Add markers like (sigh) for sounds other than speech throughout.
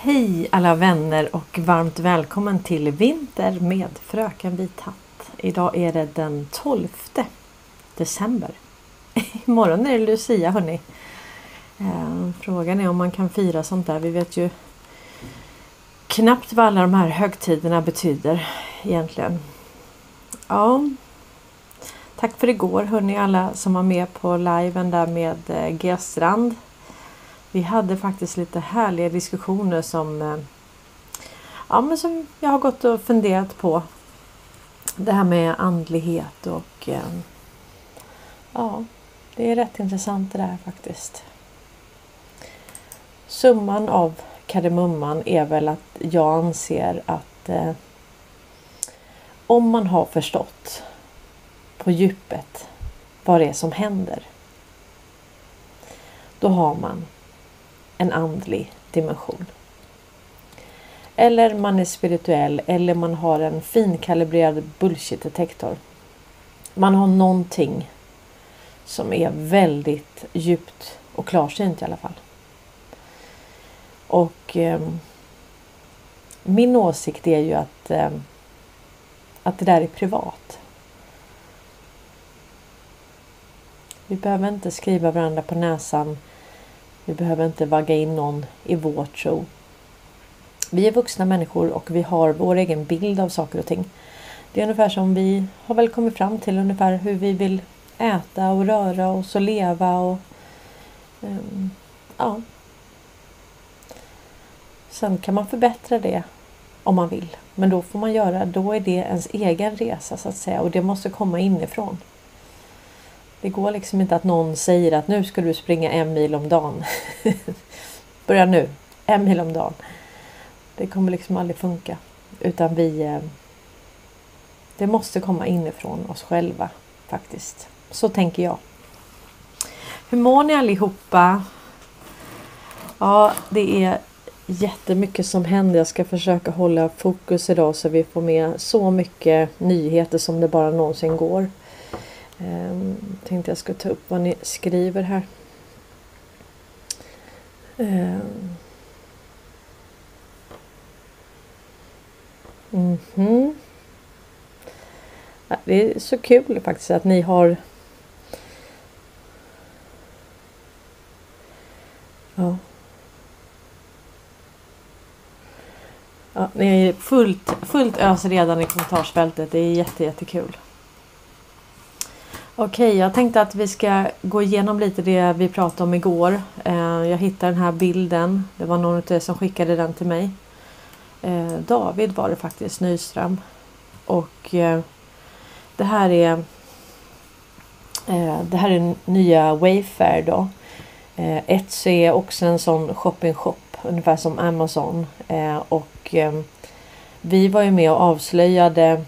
Hej alla vänner och varmt välkommen till Vinter med Fröken Vit hatt. Idag är det den 12 december. (laughs) Imorgon är det Lucia hörni. Eh, frågan är om man kan fira sånt där. Vi vet ju knappt vad alla de här högtiderna betyder egentligen. Ja, Tack för igår hörni alla som var med på liven där med eh, G-strand. Vi hade faktiskt lite härliga diskussioner som, eh, ja, men som jag har gått och funderat på. Det här med andlighet och eh, ja, det är rätt intressant det där faktiskt. Summan av kardemumman är väl att jag anser att eh, om man har förstått på djupet vad det är som händer. Då har man en andlig dimension. Eller man är spirituell eller man har en finkalibrerad bullshit-detektor. Man har någonting som är väldigt djupt och klarsynt i alla fall. Och eh, min åsikt är ju att, eh, att det där är privat. Vi behöver inte skriva varandra på näsan. Vi behöver inte vagga in någon i vår tro. Vi är vuxna människor och vi har vår egen bild av saker och ting. Det är ungefär som vi har väl kommit fram till ungefär hur vi vill äta och röra oss och leva och um, ja. Sen kan man förbättra det om man vill. Men då får man göra, då är det ens egen resa så att säga och det måste komma inifrån. Det går liksom inte att någon säger att nu ska du springa en mil om dagen. (laughs) Börja nu, en mil om dagen. Det kommer liksom aldrig funka. Utan vi... Eh, det måste komma inifrån oss själva faktiskt. Så tänker jag. Hur mår ni allihopa? Ja, det är jättemycket som händer. Jag ska försöka hålla fokus idag så vi får med så mycket nyheter som det bara någonsin går. Um, tänkte jag ska ta upp vad ni skriver här. Um. Mm -hmm. Det är så kul faktiskt att ni har Ja. Ja, ni är fullt, fullt ös redan i kommentarsfältet. Det är jätte. Okej, jag tänkte att vi ska gå igenom lite det vi pratade om igår. Eh, jag hittade den här bilden. Det var någon av er som skickade den till mig. Eh, David var det faktiskt, Nyström. Och eh, det här är eh, det här är nya Wayfair då. Eh, Etsy är också en sån shopping shop ungefär som Amazon. Eh, och vi var ju med och avslöjade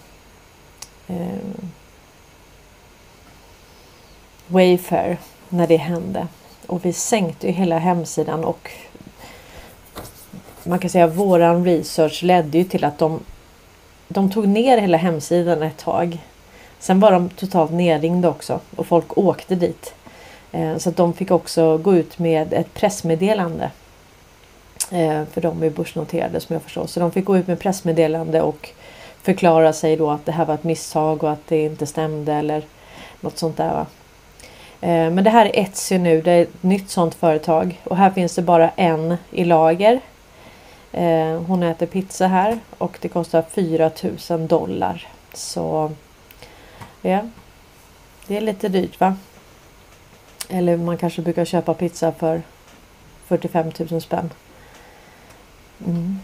Wayfair när det hände. Och vi sänkte ju hela hemsidan och man kan säga att våran research ledde ju till att de, de tog ner hela hemsidan ett tag. Sen var de totalt nerringda också och folk åkte dit. Eh, så att de fick också gå ut med ett pressmeddelande. Eh, för de är börsnoterade som jag förstår. Så de fick gå ut med pressmeddelande och förklara sig då att det här var ett misstag och att det inte stämde eller något sånt där. Va? Eh, men det här är Etsy nu, det är ett nytt sånt företag och här finns det bara en i lager. Eh, hon äter pizza här och det kostar 4000 dollar. Så ja, det är lite dyrt va? Eller man kanske brukar köpa pizza för 45 000 spänn. Mm.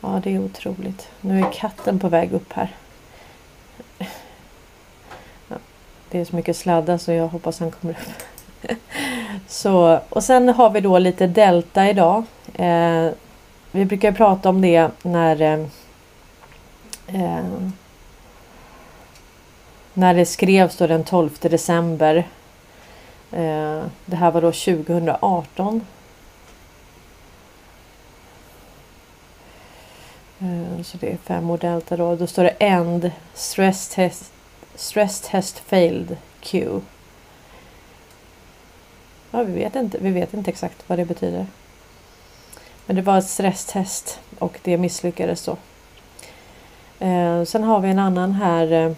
Ja, det är otroligt. Nu är katten på väg upp här. Det är så mycket sladdar så jag hoppas han kommer upp. (laughs) så, och sen har vi då lite delta idag. Eh, vi brukar prata om det när eh, eh när det skrevs då den 12 december. Eh, det här var då 2018. Eh, så det är fem år delta då. Då står det End Stress Test Stress test failed Q. Ja, vi vet inte. Vi vet inte exakt vad det betyder. Men det var ett stresstest och det misslyckades då. Eh, sen har vi en annan här. Eh,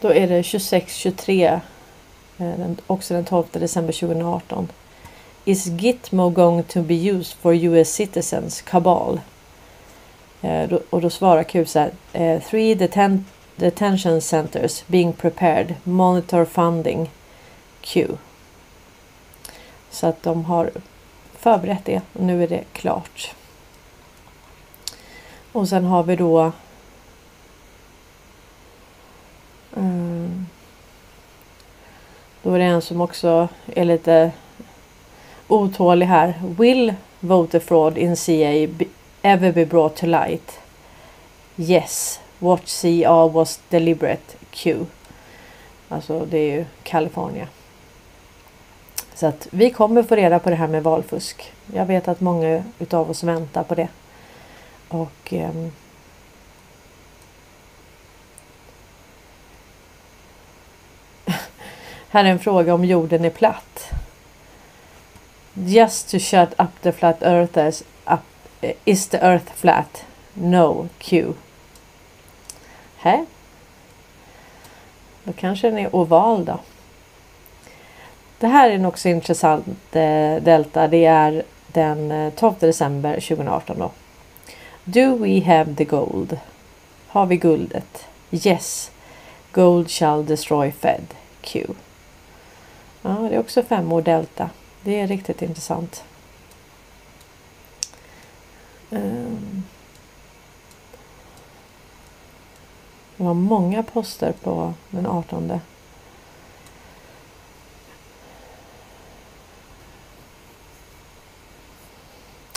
då är det 26-23. Eh, också den 12 december 2018. Is Gitmo going to be used for US citizens Kabal. Eh, och då svarar Q så här. Eh, three deten detention centers being prepared. Monitor funding. Q. Så att de har förberett det och nu är det klart. Och sen har vi då um, Då är det en som också är lite otålig här. Will voter fraud in CA be, ever be brought to light? Yes. What CA was deliberate Q. Alltså det är ju Kalifornien. Så att vi kommer få reda på det här med valfusk. Jag vet att många utav oss väntar på det. Och eh, (laughs) Här är en fråga om jorden är platt. Just to shut up the flat earthers up, eh, is the earth flat? No, Q. Hä? Då kanske den är oval då. Det här är en också intressant eh, delta. Det är den eh, 12 december 2018 då. Do we have the gold? Har vi guldet? Yes. Gold shall destroy Fed. Q. Ja, det är också fem år delta. Det är riktigt intressant. Ehm. Det var många poster på den 18.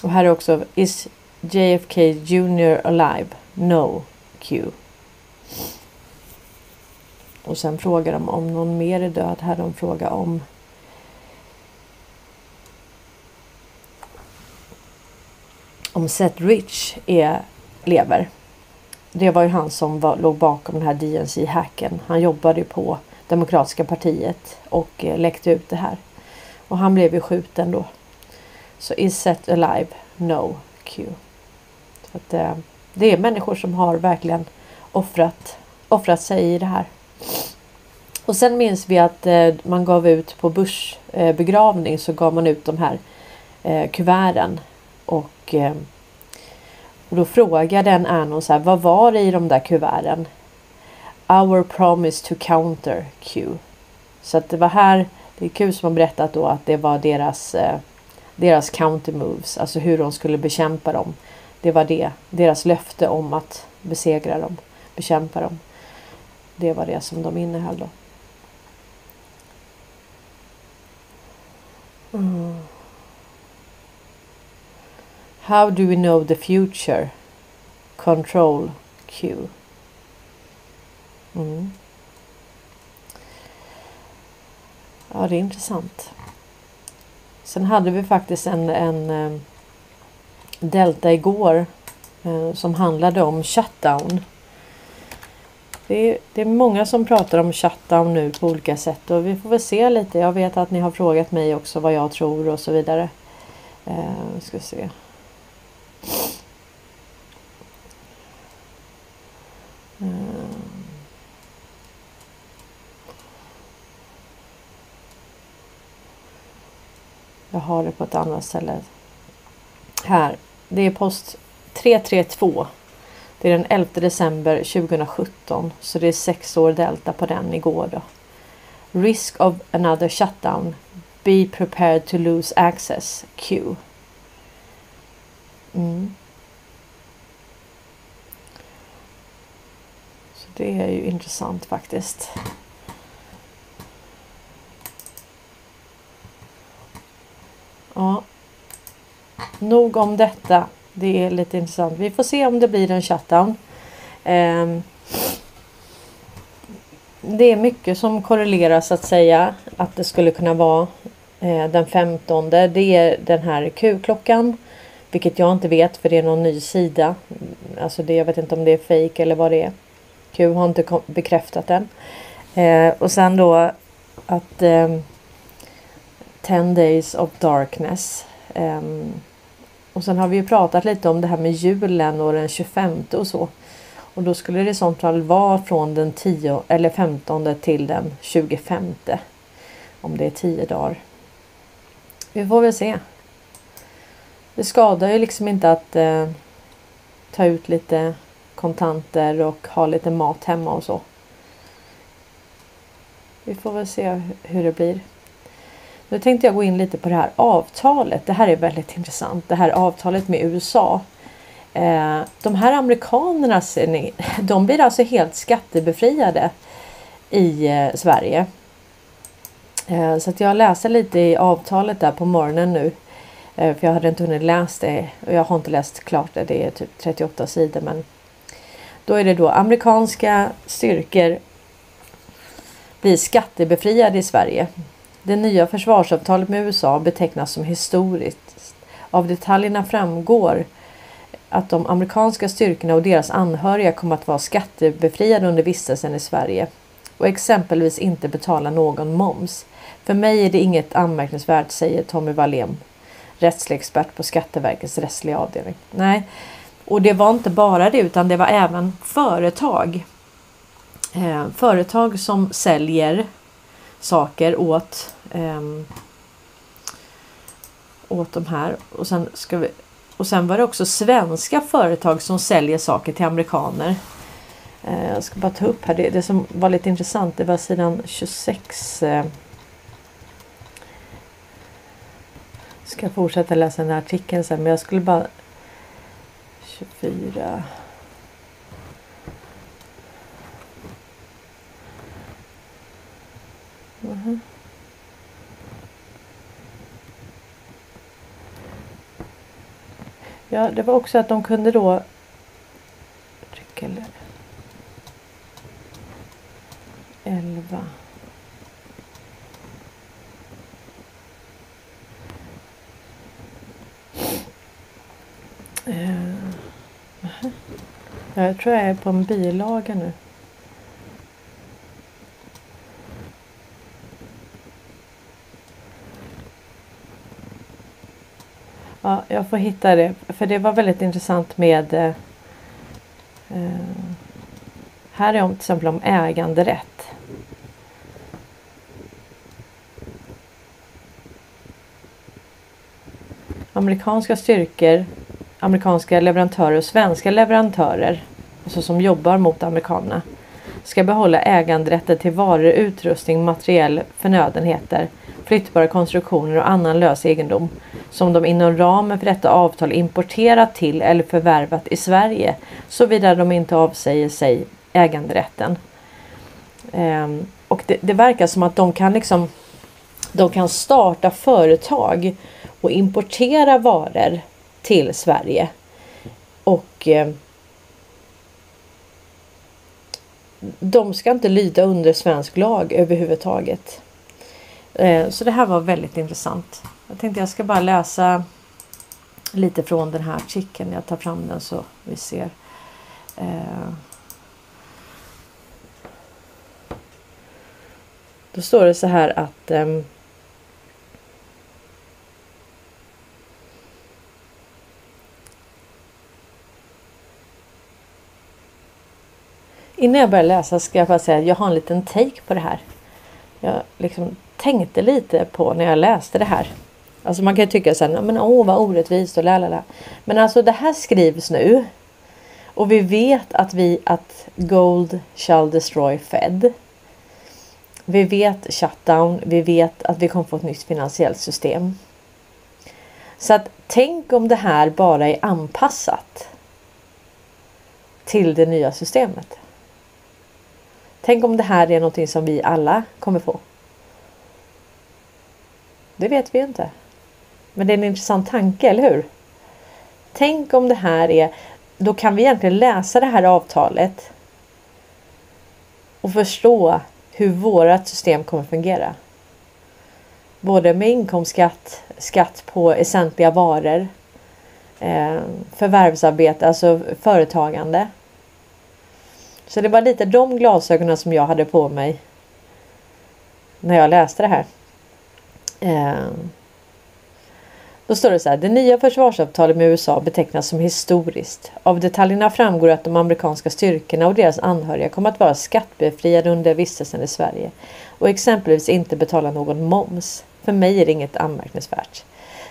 Och här är också Is JFK Junior alive? No. Q. Och sen frågar de om någon mer är död. Här de frågar om om Seth Rich är, lever. Det var ju han som var, låg bakom den här DNC-hacken. Han jobbade ju på Demokratiska partiet och eh, läckte ut det här. Och han blev ju skjuten då. Så is Seth alive? No. Q. Så att, eh, det är människor som har verkligen offrat, offrat sig i det här. Och sen minns vi att eh, man gav ut på börsbegravning eh, så gav man ut de här eh, kuverten. Och, eh, och då frågade en Anon så här, vad var det i de där kuverten? Our promise to counter Q. Så att det var här, det är Q som har berättat då att det var deras, eh, deras counter moves, alltså hur de skulle bekämpa dem. Det var det, deras löfte om att besegra dem, bekämpa dem. Det var det som de innehöll då. Mm. How do we know the future? Control Q. Mm. Ja, det är intressant. Sen hade vi faktiskt en, en eh, Delta igår eh, som handlade om shutdown. Det är, det är många som pratar om shutdown nu på olika sätt och vi får väl se lite. Jag vet att ni har frågat mig också vad jag tror och så vidare. Eh, ska se. Uh. Jag har det på ett annat ställe. Här. Det är post 332 det är den 11 december 2017 så det är sex år delta på den igår då. Risk of another shutdown. Be prepared to lose access. Q. Mm. Så det är ju intressant faktiskt. Ja. Nog om detta. Det är lite intressant. Vi får se om det blir en shutdown. Ehm. Det är mycket som korrelerar så att säga att det skulle kunna vara eh, den 15. Det är den här Q-klockan. Vilket jag inte vet för det är någon ny sida. Alltså det, jag vet inte om det är fake eller vad det är. Q har inte bekräftat den. Eh, och sen då att ehm, 10 Days of Darkness. Ehm, och sen har vi ju pratat lite om det här med julen och den 25 och så. Och då skulle det i sånt fall vara från den 10 eller 15 till den 25. Om det är 10 dagar. Vi får väl se. Det skadar ju liksom inte att eh, ta ut lite kontanter och ha lite mat hemma och så. Vi får väl se hur det blir. Nu tänkte jag gå in lite på det här avtalet. Det här är väldigt intressant. Det här avtalet med USA. Eh, de här amerikanerna ser ni, (laughs) de blir alltså helt skattebefriade i eh, Sverige. Eh, så att jag läser lite i avtalet där på morgonen nu. Eh, för jag hade inte hunnit läsa det och jag har inte läst klart det. Det är typ 38 sidor men då är det då amerikanska styrkor blir skattebefriade i Sverige. Det nya försvarsavtalet med USA betecknas som historiskt. Av detaljerna framgår att de amerikanska styrkorna och deras anhöriga kommer att vara skattebefriade under vistelsen i Sverige och exempelvis inte betala någon moms. För mig är det inget anmärkningsvärt, säger Tommy Wallén, rättslig expert på Skatteverkets rättsliga avdelning. Nej, och det var inte bara det utan det var även företag. Eh, företag som säljer saker åt eh, åt de här och sen ska vi och sen var det också svenska företag som säljer saker till amerikaner. Eh, jag ska bara ta upp här det, det som var lite intressant. Det var sidan 26. Eh, ska fortsätta läsa den här artikeln sen men jag skulle bara 24 Mm. Ja, det var också att de kunde då trycka 11 Uh, jag tror jag är på en bilaga nu. Ja, jag får hitta det. För det var väldigt intressant med eh, eh här är om till exempel om äganderätt. Amerikanska styrkor, amerikanska leverantörer och svenska leverantörer alltså som jobbar mot amerikanerna ska behålla äganderätten till varor, utrustning, materiell, förnödenheter, flyttbara konstruktioner och annan lös egendom som de inom ramen för detta avtal importerat till eller förvärvat i Sverige såvida de inte avsäger sig äganderätten. Ehm, och det, det, verkar som att de kan liksom de kan starta företag och importera varor till Sverige. Och ehm, de ska inte lyda under svensk lag överhuvudtaget. Eh, så det här var väldigt intressant. Jag tänkte jag ska bara läsa lite från den här artikeln. Jag tar fram den så vi ser. Eh, då står det så här att ehm, Innan jag börjar läsa ska jag bara säga att jag har en liten take på det här. Jag liksom tänkte lite på när jag läste det här. Alltså man kan ju tycka så här, men åh vad orättvist och lalala. Men alltså det här skrivs nu. Och vi vet att vi att Gold shall destroy Fed. Vi vet shutdown. Vi vet att vi kommer få ett nytt finansiellt system. Så att tänk om det här bara är anpassat till det nya systemet. Tänk om det här är någonting som vi alla kommer få. Det vet vi inte. Men det är en intressant tanke, eller hur? Tänk om det här är, då kan vi egentligen läsa det här avtalet och förstå hur vårt system kommer fungera. Både med inkomstskatt, skatt på essentliga varor, eh, förvärvsarbete, alltså företagande så det var lite de glasögonen som jag hade på mig när jag läste det här. Eh, då står det så här. Det nya försvarsavtalet med USA betecknas som historiskt. Av detaljerna framgår att de amerikanska styrkorna och deras anhöriga kommer att vara skattebefriade under vistelsen i Sverige och exempelvis inte betala någon moms. För mig är det inget anmärkningsvärt,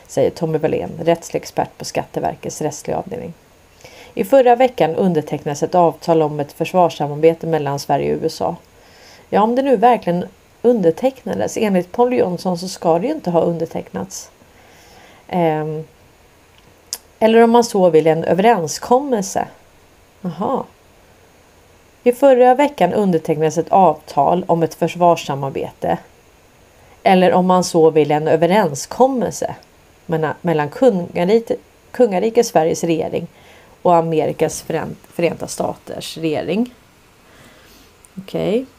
säger Tommy Wallén, rättslig expert på Skatteverkets rättsliga avdelning. I förra veckan undertecknades ett avtal om ett försvarssamarbete mellan Sverige och USA. Ja, om det nu verkligen undertecknades enligt Paul Jonsson så ska det ju inte ha undertecknats. Eh, eller om man så vill en överenskommelse. Jaha. I förra veckan undertecknades ett avtal om ett försvarssamarbete. Eller om man så vill en överenskommelse mellan kungariket, kungariket Sveriges regering och Amerikas förenta staters regering. Okej. Okay.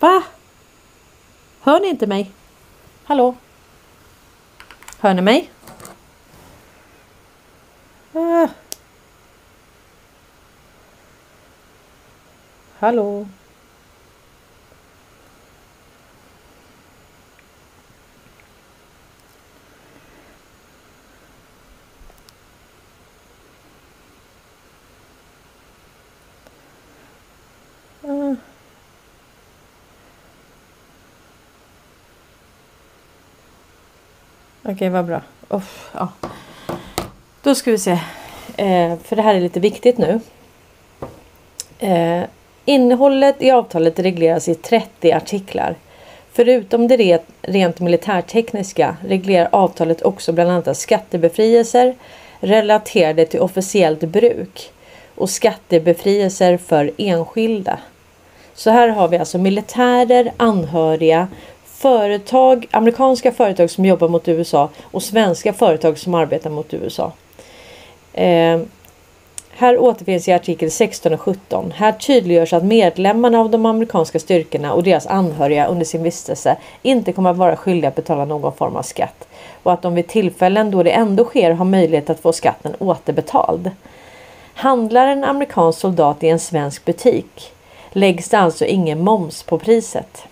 Va? Hör ni inte mig? Hallå? Hör ni mig? Ah. Hallå? Uh. Okej, okay, vad bra. Uff, ja. Då ska vi se. Eh, för det här är lite viktigt nu. Eh, innehållet i avtalet regleras i 30 artiklar. Förutom det rent militärtekniska reglerar avtalet också bland annat skattebefrielser relaterade till officiellt bruk och skattebefrielser för enskilda. Så här har vi alltså militärer, anhöriga, företag, amerikanska företag som jobbar mot USA och svenska företag som arbetar mot USA. Eh, här återfinns i artikel 16 och 17. Här tydliggörs att medlemmarna av de amerikanska styrkorna och deras anhöriga under sin vistelse inte kommer att vara skyldiga att betala någon form av skatt och att de vid tillfällen då det ändå sker har möjlighet att få skatten återbetald. Handlar en amerikansk soldat i en svensk butik läggs det alltså ingen moms på priset.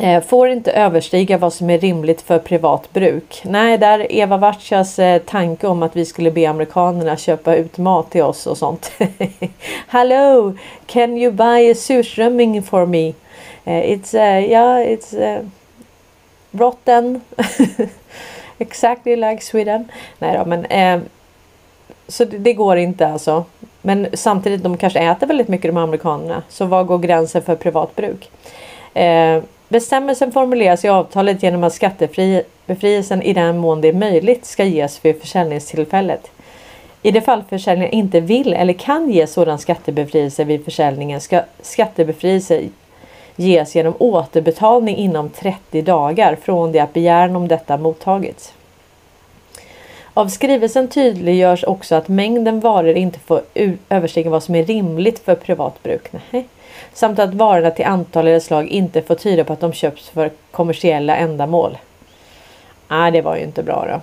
Eh, får inte överstiga vad som är rimligt för privat bruk. Nej, där är Eva Vartjas eh, tanke om att vi skulle be amerikanerna köpa ut mat till oss och sånt. (laughs) Hello, can you buy a surströmming for me? Uh, it's uh, yeah, it's uh, rotten. (laughs) exactly like Sweden. Nej då, men så det, det, går inte alltså. Men samtidigt, de kanske äter väldigt mycket de amerikanerna. Så var går gränsen för privat bruk? Bestämmelsen formuleras i avtalet genom att skattebefrielsen i den mån det är möjligt ska ges vid försäljningstillfället. I det fall försäljningen inte vill eller kan ge sådan skattebefrielse vid försäljningen ska skattebefrielse ges genom återbetalning inom 30 dagar från det att begäran om detta mottagits. Av skrivelsen tydliggörs också att mängden varor inte får överstiga vad som är rimligt för privat bruk. Nej. Samt att varorna till antal eller slag inte får tyda på att de köps för kommersiella ändamål. Nej, det var ju inte bra då.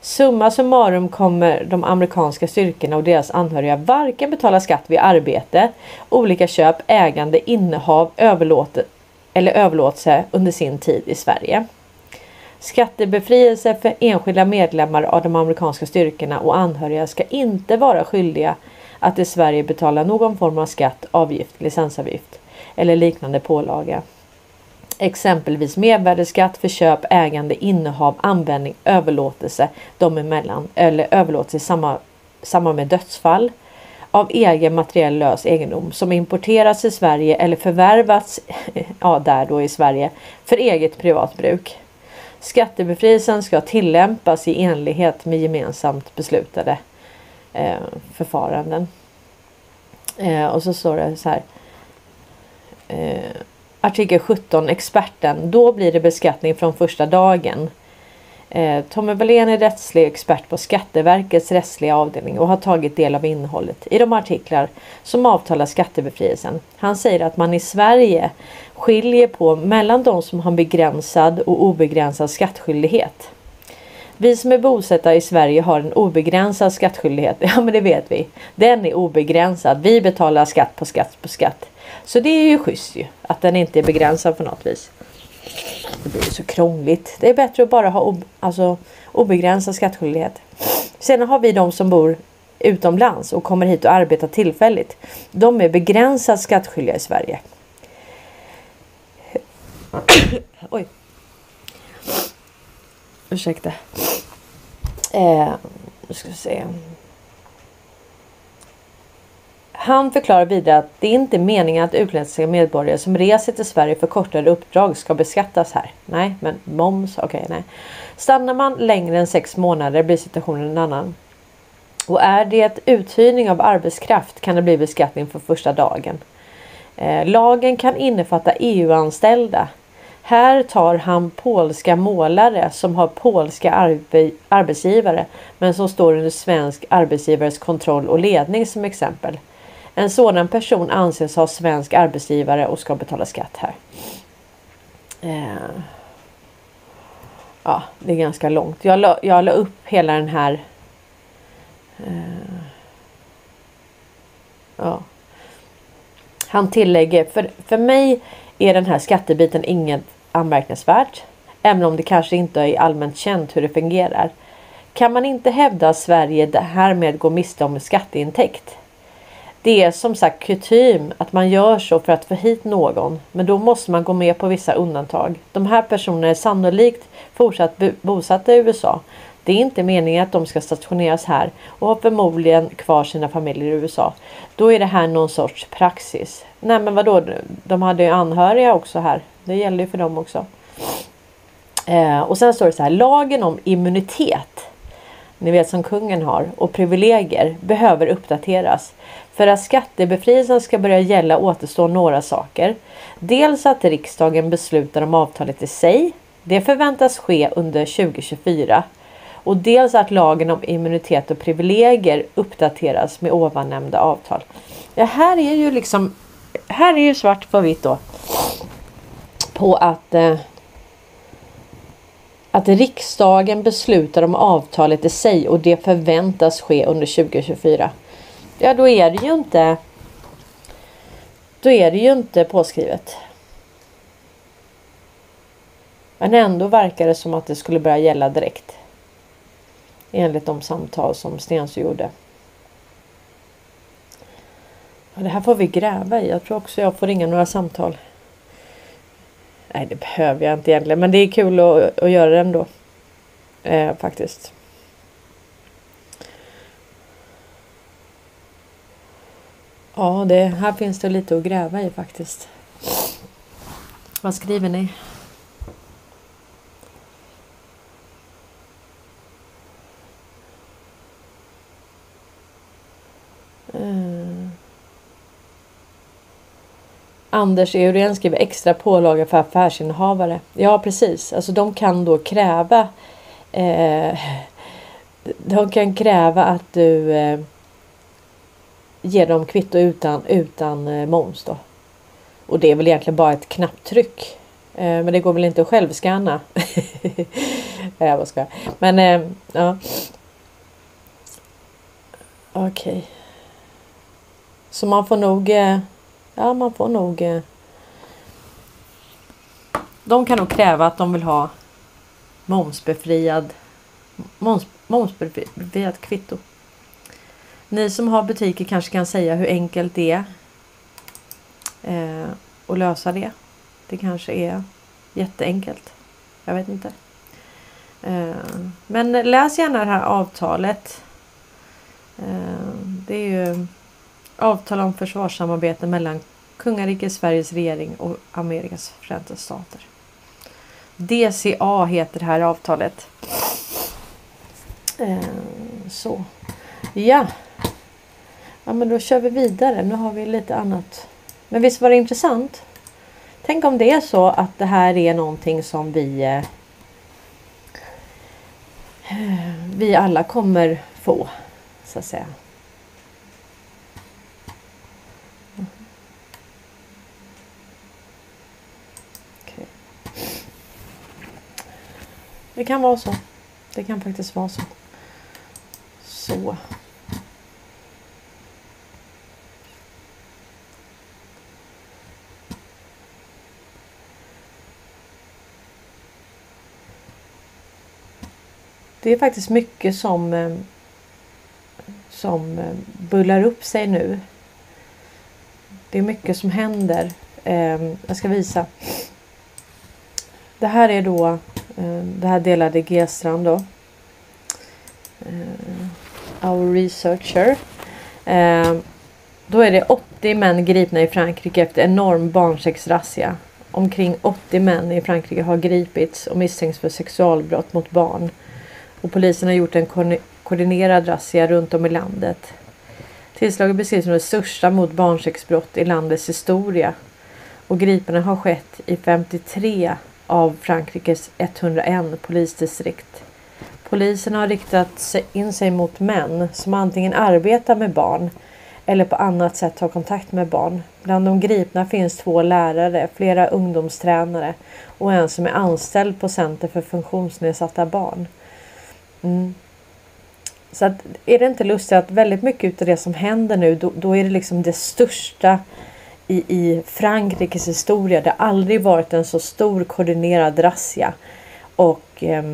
Summa summarum kommer de amerikanska styrkorna och deras anhöriga varken betala skatt vid arbete, olika köp, ägande, innehav, överlåte eller överlåtelse under sin tid i Sverige. Skattebefrielse för enskilda medlemmar av de amerikanska styrkorna och anhöriga ska inte vara skyldiga att i Sverige betala någon form av skatt, avgift, licensavgift eller liknande pålaga. Exempelvis mervärdesskatt för köp, ägande, innehav, användning, överlåtelse dem emellan eller överlåtelse i samma, samband med dödsfall av egen materiell lös egendom som importerats till Sverige eller förvärvats (laughs) ja, där då i Sverige för eget privat bruk. Skattebefrielsen ska tillämpas i enlighet med gemensamt beslutade eh, förfaranden. Eh, och så står det så här. Eh, artikel 17 experten. Då blir det beskattning från första dagen. Eh, Tommy Wallén är rättslig expert på Skatteverkets rättsliga avdelning och har tagit del av innehållet i de artiklar som avtalar skattebefrielsen. Han säger att man i Sverige skiljer på mellan de som har begränsad och obegränsad skattskyldighet. Vi som är bosatta i Sverige har en obegränsad skattskyldighet. (laughs) Ja men det vet vi. Den är obegränsad. Vi betalar skatt på skatt på skatt. Så det är ju schysst ju. Att den inte är begränsad på något vis. Det blir så krångligt. Det är bättre att bara ha ob alltså, obegränsad skattskyldighet. Sen har vi de som bor utomlands och kommer hit och arbetar tillfälligt. De är begränsat skattskyldiga i Sverige. (coughs) Oj. Ursäkta. Eh, nu ska vi se. Han förklarar vidare att det inte är meningen att utländska medborgare som reser till Sverige för kortare uppdrag ska beskattas här. Nej, men moms, okej, okay, nej. Stannar man längre än sex månader blir situationen en annan. Och är det uthyrning av arbetskraft kan det bli beskattning för första dagen. Eh, lagen kan innefatta EU-anställda. Här tar han polska målare som har polska arbe arbetsgivare men som står under svensk arbetsgivares kontroll och ledning som exempel. En sådan person anses ha svensk arbetsgivare och ska betala skatt här. Eh, ja, det är ganska långt. Jag la, jag la upp hela den här Eh, ja. Han tillägger, för, för mig är den här skattebiten inget anmärkningsvärt. Även om det kanske inte är allmänt känt hur det fungerar. Kan man inte hävda att Sverige härmed går miste om skatteintäkt? Det är som sagt kutym att man gör så för att få hit någon. Men då måste man gå med på vissa undantag. De här personerna är sannolikt fortsatt bosatta i USA. Det är inte meningen att de ska stationeras här och har förmodligen kvar sina familjer i USA. Då är det här någon sorts praxis. Nej men vadå, de hade ju anhöriga också här. Det gäller ju för dem också. Eh, och sen står det så här, lagen om immunitet, ni vet som kungen har, och privilegier behöver uppdateras. För att skattebefrielsen ska börja gälla återstår några saker. Dels att riksdagen beslutar om avtalet i sig. Det förväntas ske under 2024. Och dels att lagen om immunitet och privilegier uppdateras med ovannämnda avtal. Ja, här är ju liksom här är ju svart på vitt då. På att eh, att riksdagen beslutar om avtalet i sig och det förväntas ske under 2024. Ja, då är det ju inte. Då är det ju inte påskrivet. Men ändå verkar det som att det skulle börja gälla direkt enligt de samtal som Stensö gjorde. Ja, det här får vi gräva i. Jag tror också jag får ringa några samtal. Nej, det behöver jag inte egentligen, men det är kul att, att göra det ändå. Eh, faktiskt. Ja, det, här finns det lite att gräva i faktiskt. Vad skriver ni? Anders Eurén skriver extra pålaga för affärsinnehavare. Ja precis, alltså de kan då kräva eh, De kan kräva att du eh, ger dem kvitto utan, utan eh, moms då. Och det är väl egentligen bara ett knapptryck. Eh, men det går väl inte att självskanna. (laughs) jag bara skojar. Men eh, ja. Okej. Okay. Så man får nog eh, Ja, man får nog... Eh, de kan nog kräva att de vill ha momsbefriad moms, momsbefriad kvitto. Ni som har butiker kanske kan säga hur enkelt det är eh, att lösa det. Det kanske är jätteenkelt. Jag vet inte. Eh, men läs gärna det här avtalet. Eh, det är ju avtal om försvarssamarbete mellan kungariket Sveriges regering och Amerikas förenta stater. DCA heter det här avtalet. Eh, så. Ja. Ja men då kör vi vidare. Nu har vi lite annat. Men visst var det intressant? Tänk om det är så att det här är någonting som vi eh, vi alla kommer få så att säga. Det kan vara så. det kan faktiskt vara så. Så. Det är faktiskt mycket som eh, som eh, bullar upp sig nu. Det är mycket som händer. Eh, jag ska visa. Det här är då Eh, det här delade G-strand då. Eh, our researcher. Eh, då är det 80 män gripna i Frankrike efter enorm barnsexrazzia. Omkring 80 män i Frankrike har gripits och misstänks för sexualbrott mot barn. Och polisen har gjort en koordinerad razzia runt om i landet. Tillslaget beskrivs som det största mot barnsexbrott i landets historia och griparna har skett i 53 av Frankrikes 101 polisdistrikt. Polisen har riktat in sig mot män som antingen arbetar med barn eller på annat sätt har kontakt med barn. Bland de gripna finns två lärare, flera ungdomstränare och en som är anställd på Center för funktionsnedsatta barn. Mm. Så att, är det inte lustigt att väldigt mycket av det som händer nu då, då är det liksom det största i, i Frankrikes historia. Det har aldrig varit en så stor koordinerad razzia. Och eh,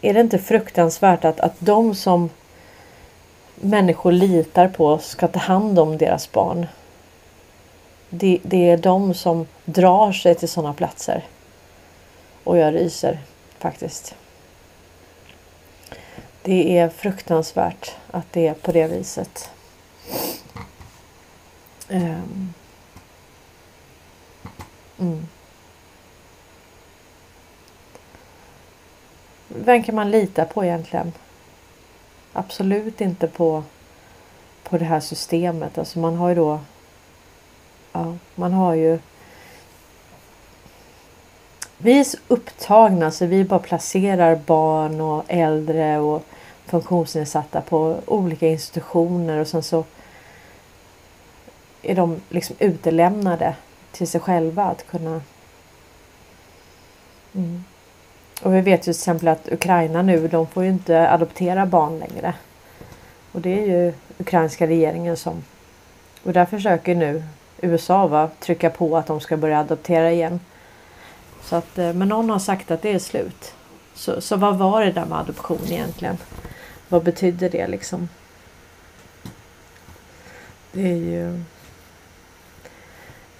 är det inte fruktansvärt att, att de som människor litar på ska ta hand om deras barn. Det, det är de som drar sig till sådana platser. Och jag ryser faktiskt. Det är fruktansvärt att det är på det viset. Um. Mm. Vem kan man lita på egentligen? Absolut inte på, på det här systemet. Alltså man har ju då ja, man har ju vi är så upptagna så vi bara placerar barn och äldre och funktionsnedsatta på olika institutioner och sen så är de liksom utelämnade till sig själva att kunna mm. Och vi vet ju till exempel att Ukraina nu, de får ju inte adoptera barn längre. Och det är ju ukrainska regeringen som... Och där försöker nu USA va, trycka på att de ska börja adoptera igen. Så att, eh, men någon har sagt att det är slut. Så, så vad var det där med adoption egentligen? Vad betyder det liksom? Det är ju...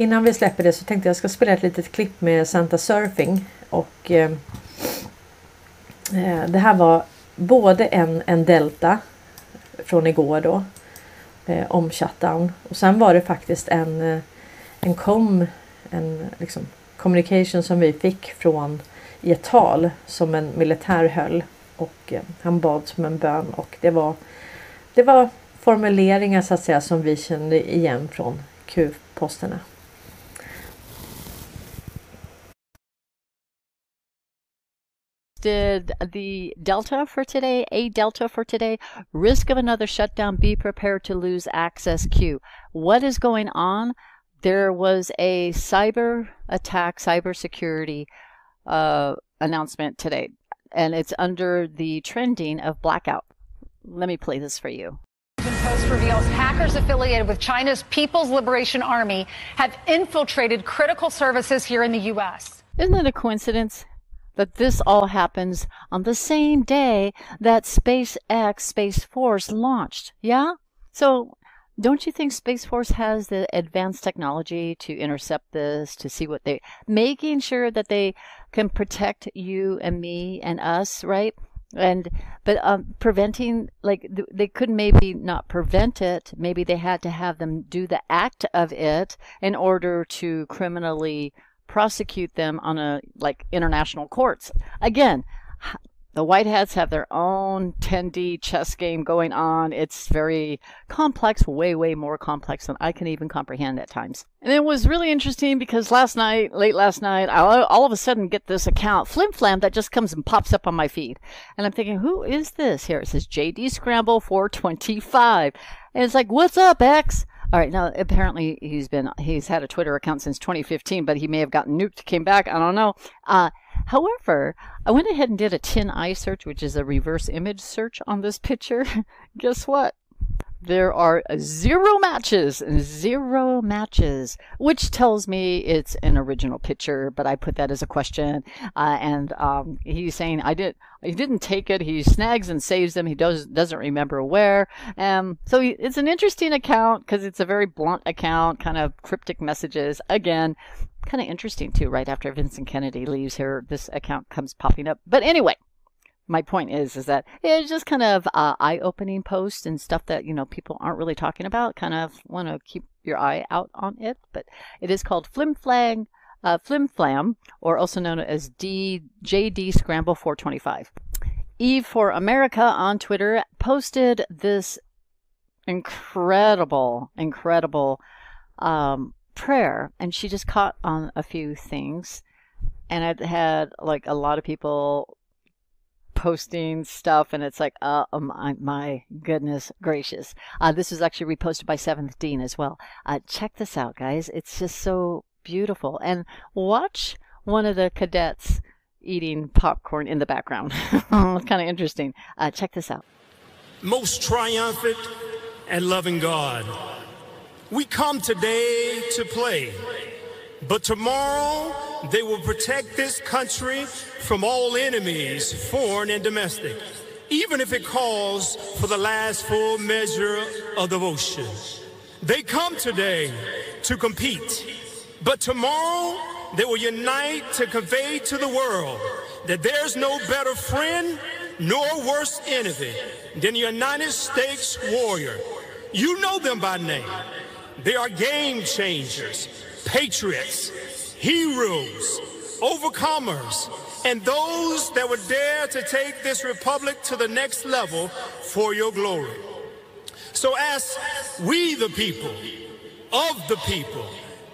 Innan vi släpper det så tänkte jag ska spela ett litet klipp med Santa Surfing. Och eh, eh, Det här var både en, en Delta från igår då. Eh, om shutdown. Och sen var det faktiskt en, eh, en kom, en liksom communication som vi fick från i ett tal som en militär höll och eh, han bad som en bön och det var det var formuleringar så att säga som vi kände igen från Q-posterna. Did the Delta for today, a Delta for today, risk of another shutdown, be prepared to lose access Q. What is going on? there was a cyber attack, cybersecurity uh, announcement today, and it's under the trending of blackout. Let me play this for you. Post reveals hackers affiliated with China's People's Liberation Army have infiltrated critical services here in the U.S. Isn't it a coincidence that this all happens on the same day that SpaceX Space Force launched? Yeah? So don't you think Space Force has the advanced technology to intercept this, to see what they, making sure that they can protect you and me and us, right? And, but um, preventing, like, they could maybe not prevent it. Maybe they had to have them do the act of it in order to criminally prosecute them on a, like, international courts. Again, the White Hats have their own 10D chess game going on. It's very complex, way, way more complex than I can even comprehend at times. And it was really interesting because last night, late last night, I all of a sudden get this account, Flim Flam, that just comes and pops up on my feed. And I'm thinking, who is this? Here it says JD Scramble 425. And it's like, what's up, X? All right, now apparently he's been he's had a Twitter account since 2015, but he may have gotten nuked, came back. I don't know. Uh, However, I went ahead and did a tin eye search, which is a reverse image search on this picture. (laughs) Guess what? There are zero matches, zero matches, which tells me it's an original picture. But I put that as a question, uh, and um, he's saying I did. He didn't take it. He snags and saves them. He does doesn't remember where. Um, so he, it's an interesting account because it's a very blunt account, kind of cryptic messages. Again, kind of interesting too. Right after Vincent Kennedy leaves here, this account comes popping up. But anyway, my point is is that it's just kind of uh, eye-opening posts and stuff that you know people aren't really talking about kind of want to keep your eye out on it but it is called flim flang uh, flim flam or also known as D, jd scramble 425 eve for america on twitter posted this incredible incredible um, prayer and she just caught on a few things and it had like a lot of people posting stuff, and it's like, uh, oh my, my goodness gracious. Uh, this was actually reposted by Seventh Dean as well. Uh, check this out, guys. It's just so beautiful. And watch one of the cadets eating popcorn in the background. (laughs) kind of interesting. Uh, check this out. Most triumphant and loving God, we come today to play, but tomorrow they will protect this country from all enemies, foreign and domestic, even if it calls for the last full measure of devotion. They come today to compete, but tomorrow they will unite to convey to the world that there's no better friend nor worse enemy than the United States warrior. You know them by name. They are game changers, patriots, heroes, overcomers, and those that would dare to take this republic to the next level for your glory. So as we the people, of the people,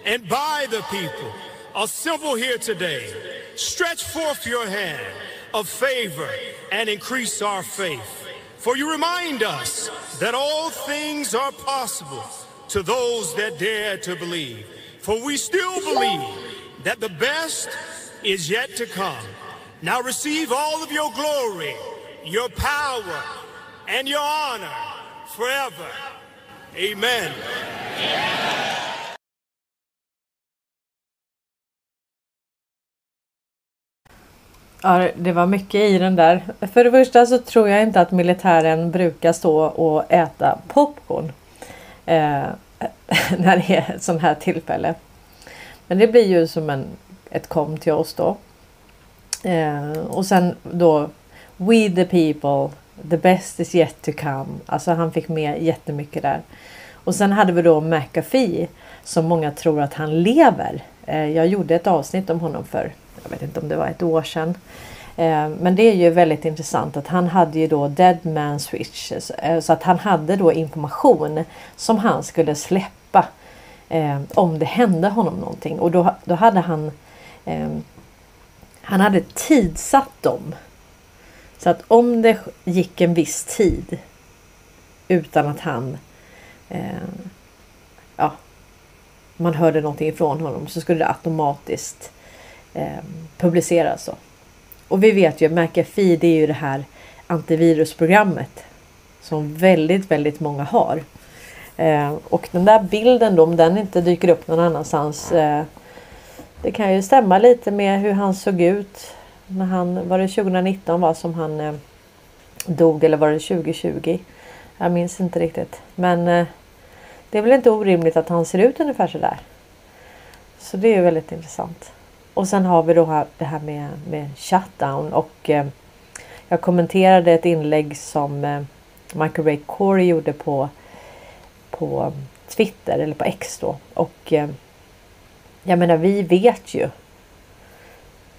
and by the people, assemble here today, stretch forth your hand of favor and increase our faith. For you remind us that all things are possible to those that dare to believe. For we still believe that the best is yet to come. Now receive all of your glory, your power, and your honor forever. Amen. Ja, det var mycket i den där. För det första så tror jag inte att militären brukar stå och äta popcorn. Eh, (laughs) när det är ett sånt här tillfälle. Men det blir ju som en, ett kom till oss då. Eh, och sen då We the people, the best is yet to come. Alltså han fick med jättemycket där. Och sen hade vi då McAfee som många tror att han lever. Eh, jag gjorde ett avsnitt om honom för, jag vet inte om det var ett år sedan. Eh, men det är ju väldigt intressant att han hade ju då Dead Man Switch. Eh, så att han hade då information som han skulle släppa eh, om det hände honom någonting. Och då, då hade han eh, han hade tidsatt dem. Så att om det gick en viss tid utan att han eh, ja, man hörde någonting ifrån honom så skulle det automatiskt eh, publiceras. Då. Och vi vet ju att McAfee det är ju det här antivirusprogrammet som väldigt, väldigt många har. Eh, och den där bilden då, om den inte dyker upp någon annanstans. Eh, det kan ju stämma lite med hur han såg ut när han, var det 2019 var som han eh, dog eller var det 2020? Jag minns inte riktigt. Men eh, det är väl inte orimligt att han ser ut ungefär sådär. Så det är ju väldigt intressant. Och sen har vi då det här med, med shutdown och eh, jag kommenterade ett inlägg som eh, Michael Ray Corey gjorde på, på eh, Twitter eller på X då. Och eh, jag menar vi vet ju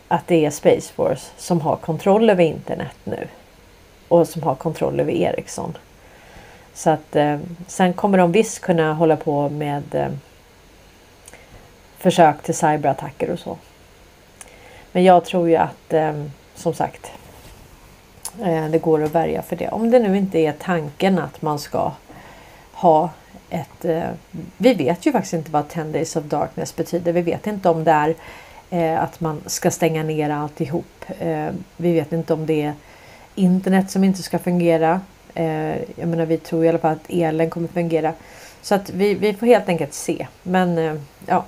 att det är Space Force som har kontroll över internet nu. Och som har kontroll över Ericsson. Så att eh, sen kommer de visst kunna hålla på med eh, försök till cyberattacker och så. Men jag tror ju att eh, som sagt eh, det går att värja för det. Om det nu inte är tanken att man ska ha ett... Eh, vi vet ju faktiskt inte vad 10 Days of Darkness betyder. Vi vet inte om det är Eh, att man ska stänga ner alltihop. Eh, vi vet inte om det är internet som inte ska fungera. Eh, jag menar vi tror i alla fall att elen kommer fungera. Så att vi, vi får helt enkelt se. Men eh, ja.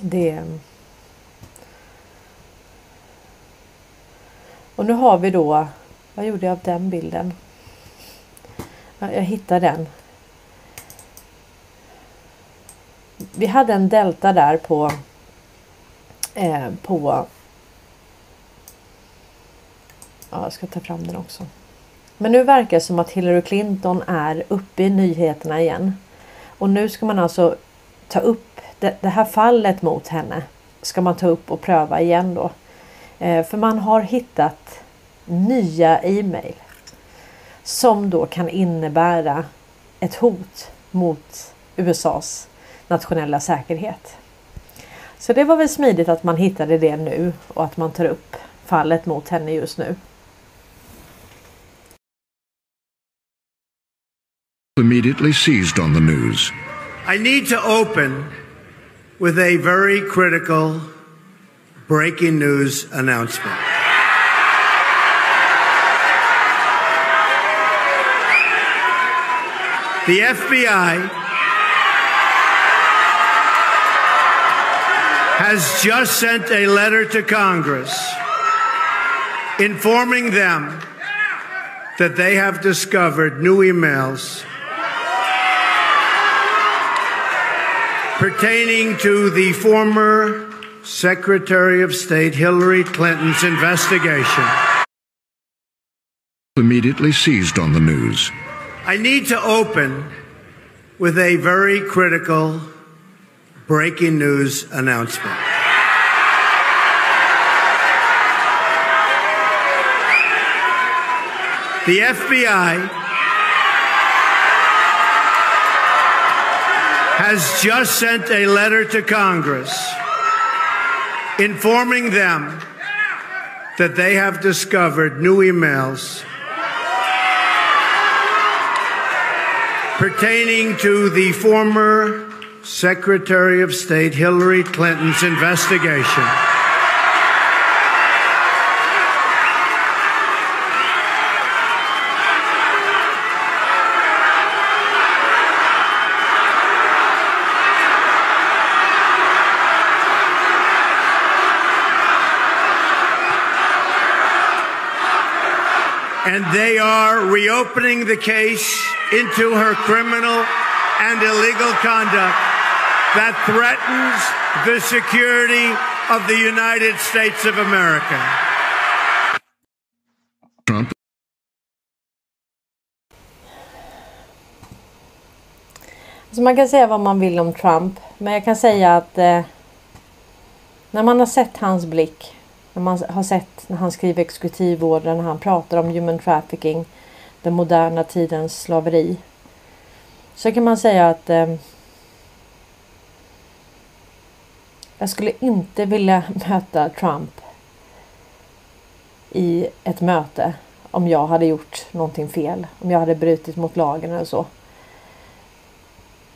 Det. Och nu har vi då. Vad gjorde jag av den bilden? Jag hittar den. Vi hade en delta där på. Eh, på. Ja, jag ska ta fram den också. Men nu verkar det som att Hillary Clinton är uppe i nyheterna igen. Och nu ska man alltså ta upp det, det här fallet mot henne. Ska man ta upp och pröva igen då. Eh, för man har hittat nya e-mail. Som då kan innebära ett hot mot USAs nationella säkerhet. Så det var väl smidigt att man hittade det nu och att man tar upp fallet mot henne just nu. immediately seized on the news. I need to open with a very critical breaking news announcement. The FBI has just sent a letter to Congress informing them that they have discovered new emails pertaining to the former Secretary of State Hillary Clinton's investigation. Immediately seized on the news. I need to open with a very critical breaking news announcement. The FBI has just sent a letter to Congress informing them that they have discovered new emails pertaining to the former Secretary of State Hillary Clinton's investigation. And they are reopening the case into her criminal and illegal conduct that threatens the security of the United States of America. Trump Så man kan säga vad man vill om Trump. Men jag kan säga att eh, när man har sett hans blick. När man har sett när han skriver exekutivordrar, när han pratar om human trafficking. Den moderna tidens slaveri. Så kan man säga att eh, jag skulle inte vilja (laughs) möta Trump i ett möte om jag hade gjort någonting fel. Om jag hade brutit mot lagen eller så.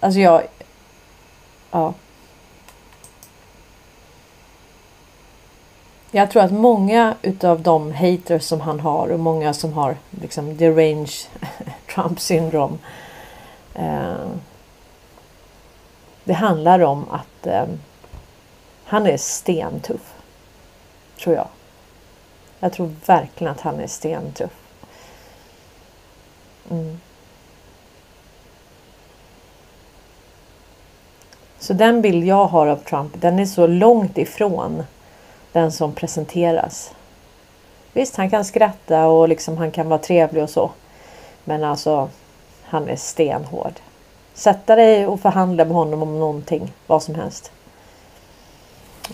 Alltså jag... Ja. Jag tror att många utav de haters som han har och många som har liksom derange (laughs) Trump syndrom. Eh, det handlar om att eh, han är stentuff. Tror jag. Jag tror verkligen att han är stentuff. Mm. Så den bild jag har av Trump den är så långt ifrån den som presenteras. Visst, han kan skratta och liksom han kan vara trevlig och så. Men alltså, han är stenhård. Sätta dig och förhandla med honom om någonting, vad som helst.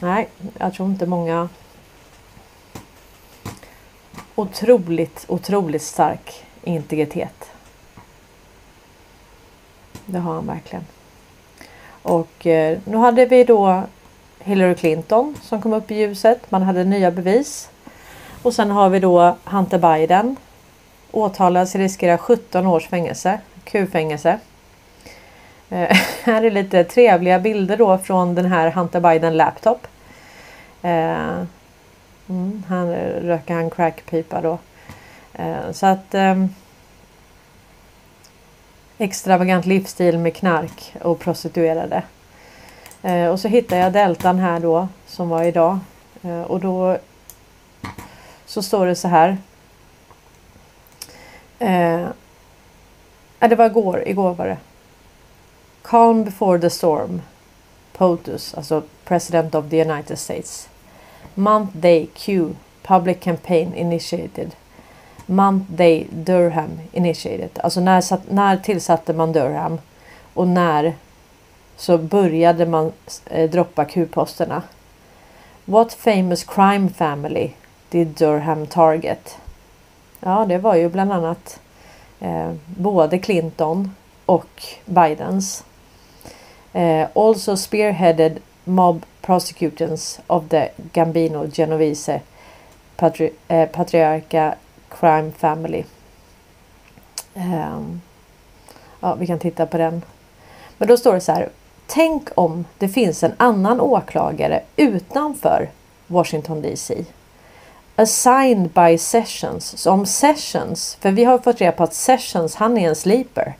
Nej, jag tror inte många. Otroligt, otroligt stark integritet. Det har han verkligen. Och eh, nu hade vi då Hillary Clinton som kom upp i ljuset. Man hade nya bevis. Och sen har vi då Hunter Biden. Åtalad riskerar 17 års fängelse. Q-fängelse. Eh, (laughs) här är lite trevliga bilder då från den här Hunter Biden laptop. Eh, mm, han röker han crackpipa då. Eh, så att ehm, extravagant livsstil med knark och prostituerade. Eh, och så hittade jag deltan här då som var idag eh, och då så står det så här. Eh, det var igår, igår var det. Calm before the storm. POTUS, alltså President of the United States. Month Day Q, Public Campaign Initiated. Month Day Durham Initiated. Alltså när, när tillsatte man Durham? Och när så började man eh, droppa Q-posterna. What famous crime family did Durham target? Ja, det var ju bland annat eh, både Clinton och Bidens. Eh, also spearheaded mob prosecutions of the Gambino Genovese patri eh, Patriarca Crime Family. Um, ja, vi kan titta på den. Men då står det så här. Tänk om det finns en annan åklagare utanför Washington DC. Assigned by Sessions. Så om Sessions, för vi har fått reda på att Sessions han är en sleeper.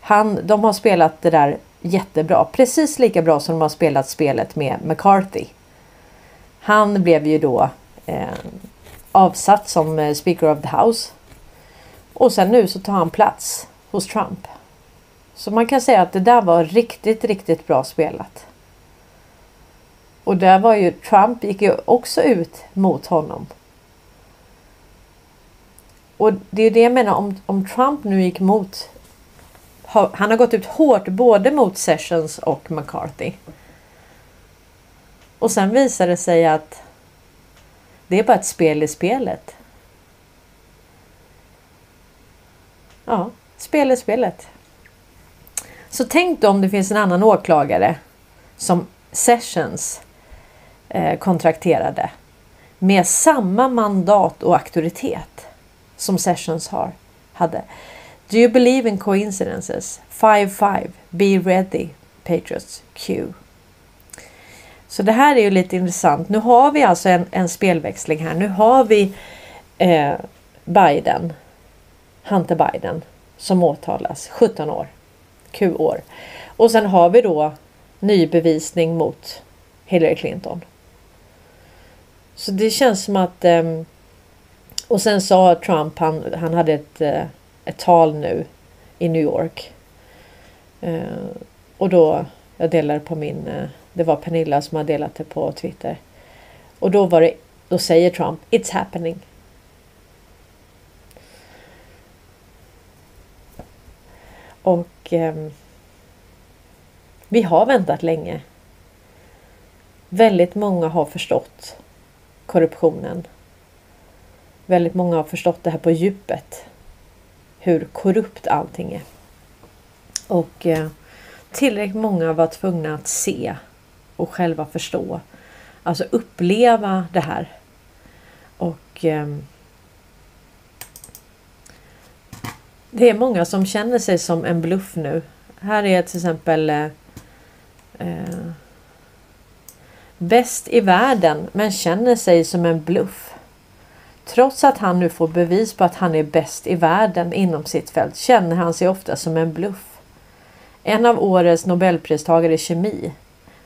Han, de har spelat det där jättebra. Precis lika bra som de har spelat spelet med McCarthy. Han blev ju då eh, avsatt som eh, Speaker of the House. Och sen nu så tar han plats hos Trump. Så man kan säga att det där var riktigt, riktigt bra spelat. Och där var ju Trump gick ju också ut mot honom. Och det är det jag menar om, om Trump nu gick mot han har gått ut hårt både mot Sessions och McCarthy. Och sen visar det sig att det är bara ett spel i spelet. Ja, spel i spelet. Så tänk då om det finns en annan åklagare som Sessions eh, kontrakterade med samma mandat och auktoritet som Sessions har, hade. Do you believe in coincidences? 5-5. Be ready. Patriots Q. Så det här är ju lite intressant. Nu har vi alltså en, en spelväxling här. Nu har vi eh, Biden, Hunter Biden, som åtalas 17 år. Q-år. Och sen har vi då ny bevisning mot Hillary Clinton. Så det känns som att... Ehm, och sen sa Trump, han, han hade ett eh, ett tal nu i New York. Eh, och då, jag delade på min, eh, det var Pernilla som har delat det på Twitter. Och då var det, då säger Trump It's happening. Och eh, vi har väntat länge. Väldigt många har förstått korruptionen. Väldigt många har förstått det här på djupet hur korrupt allting är. Och eh, tillräckligt många var tvungna att se och själva förstå. Alltså uppleva det här. Och eh, Det är många som känner sig som en bluff nu. Här är till exempel eh, eh, Bäst i världen men känner sig som en bluff. Trots att han nu får bevis på att han är bäst i världen inom sitt fält känner han sig ofta som en bluff. En av årets nobelpristagare i kemi,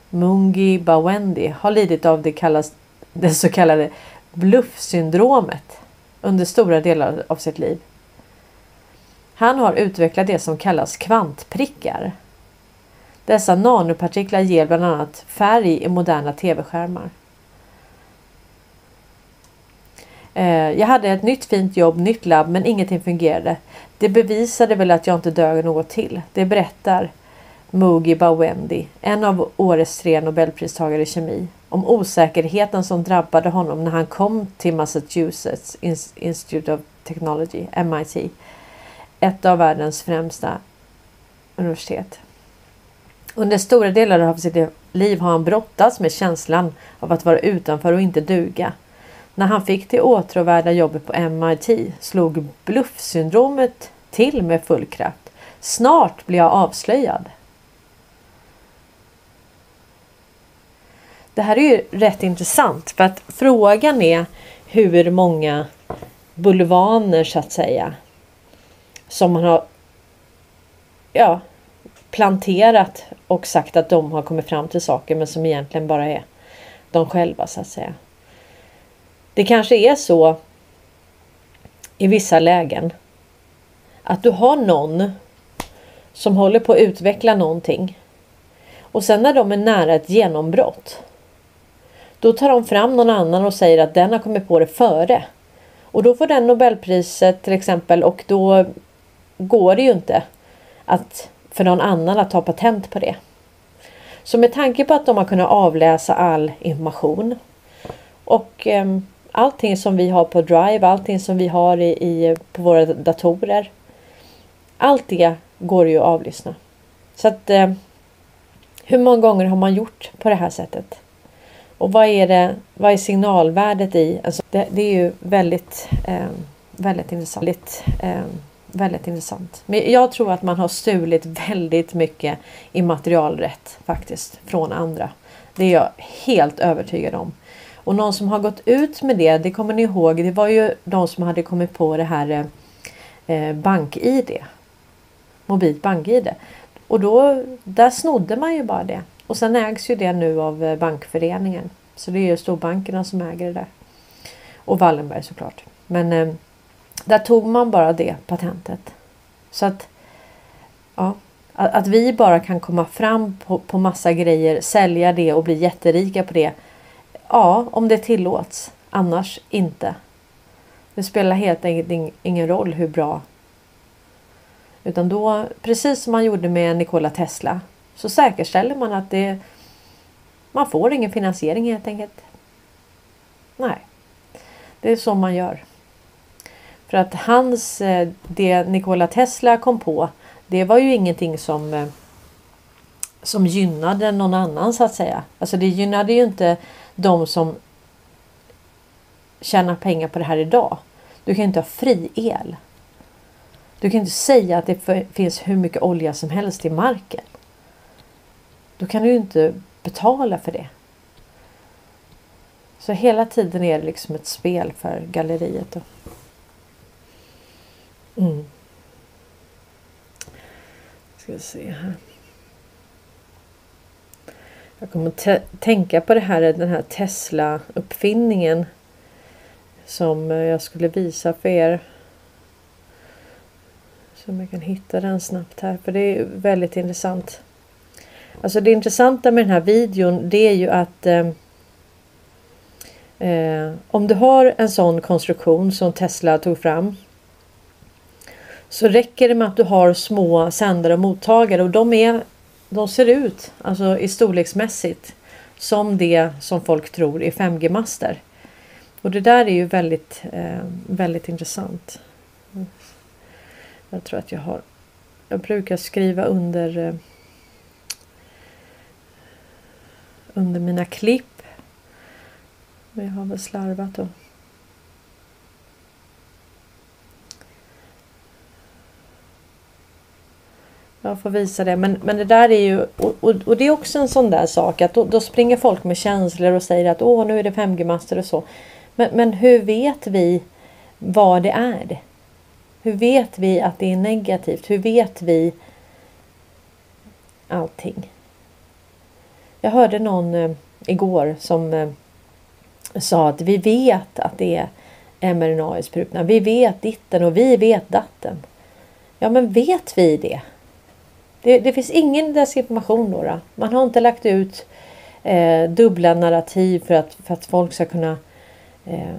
Mungi Bawendi, har lidit av det, kallas, det så kallade bluffsyndromet under stora delar av sitt liv. Han har utvecklat det som kallas kvantprickar. Dessa nanopartiklar ger bland annat färg i moderna tv-skärmar. Eh, jag hade ett nytt fint jobb, nytt labb, men ingenting fungerade. Det bevisade väl att jag inte dög något till. Det berättar Mugi Bawendi, en av årets tre nobelpristagare i kemi, om osäkerheten som drabbade honom när han kom till Massachusetts Institute of Technology, MIT, ett av världens främsta universitet. Under stora delar av sitt liv har han brottats med känslan av att vara utanför och inte duga. När han fick det åtråvärda jobbet på MIT slog bluffsyndromet till med full kraft. Snart blir jag avslöjad. det här är ju rätt intressant för att frågan är hur många bulvaner så att säga som man har ja, planterat och sagt att de har kommit fram till saker men som egentligen bara är de själva så att säga. Det kanske är så i vissa lägen att du har någon som håller på att utveckla någonting och sen när de är nära ett genombrott då tar de fram någon annan och säger att den har kommit på det före. Och då får den Nobelpriset till exempel och då går det ju inte att för någon annan att ta patent på det. Så med tanke på att de har kunnat avläsa all information och eh, allting som vi har på Drive, allting som vi har i, i, på våra datorer. Allt det går ju att avlyssna. Så att eh, hur många gånger har man gjort på det här sättet? Och vad är det? Vad är signalvärdet i? Alltså det, det är ju väldigt, eh, väldigt intressant. Väldigt, eh, väldigt intressant. Men jag tror att man har stulit väldigt mycket immaterialrätt faktiskt från andra. Det är jag helt övertygad om. Och någon som har gått ut med det, det kommer ni ihåg, det var ju de som hade kommit på det här eh, BankID. Mobilt BankID. Och då, där snodde man ju bara det. Och sen ägs ju det nu av eh, Bankföreningen. Så det är ju storbankerna som äger det där. Och Wallenberg såklart. Men eh, där tog man bara det patentet. Så att ja, att vi bara kan komma fram på, på massa grejer, sälja det och bli jätterika på det. Ja, om det tillåts. Annars inte. Det spelar helt enkelt ingen roll hur bra. Utan då, precis som man gjorde med Nikola Tesla, så säkerställer man att det man får ingen finansiering helt enkelt. Nej, det är så man gör. För att hans, eh, det Nikola Tesla kom på, det var ju ingenting som eh, som gynnade någon annan så att säga. Alltså det gynnade ju inte de som tjänar pengar på det här idag. Du kan inte ha fri el. Du kan inte säga att det finns hur mycket olja som helst i marken. Då kan du ju inte betala för det. Så hela tiden är det liksom ett spel för galleriet. Mm. Ska vi se här. Jag kommer att tänka på det här, den här Tesla uppfinningen. Som eh, jag skulle visa för er. Så om jag kan hitta den snabbt här. För det är väldigt intressant. Alltså det intressanta med den här videon det är ju att eh, eh om du har en sån konstruktion som Tesla tog fram så räcker det med att du har små sändare och mottagare och de, är, de ser ut alltså i storleksmässigt som det som folk tror är 5G-master. Och det där är ju väldigt, eh, väldigt intressant. Jag tror att jag har Jag brukar skriva under eh, under mina klipp. Men jag har väl slarvat och Jag får visa det. Men, men det där är ju och, och, och, det är också en sån där sak att då, då springer folk med känslor och säger att åh nu är det 5G-master och så. Men, men hur vet vi vad det är? Hur vet vi att det är negativt? Hur vet vi allting? Jag hörde någon eh, igår som eh, sa att vi vet att det är mRNA i sprutorna. Vi vet ditten och vi vet datten. Ja men vet vi det? Det, det finns ingen desinformation då, då. Man har inte lagt ut eh, dubbla narrativ för att, för att folk ska kunna eh,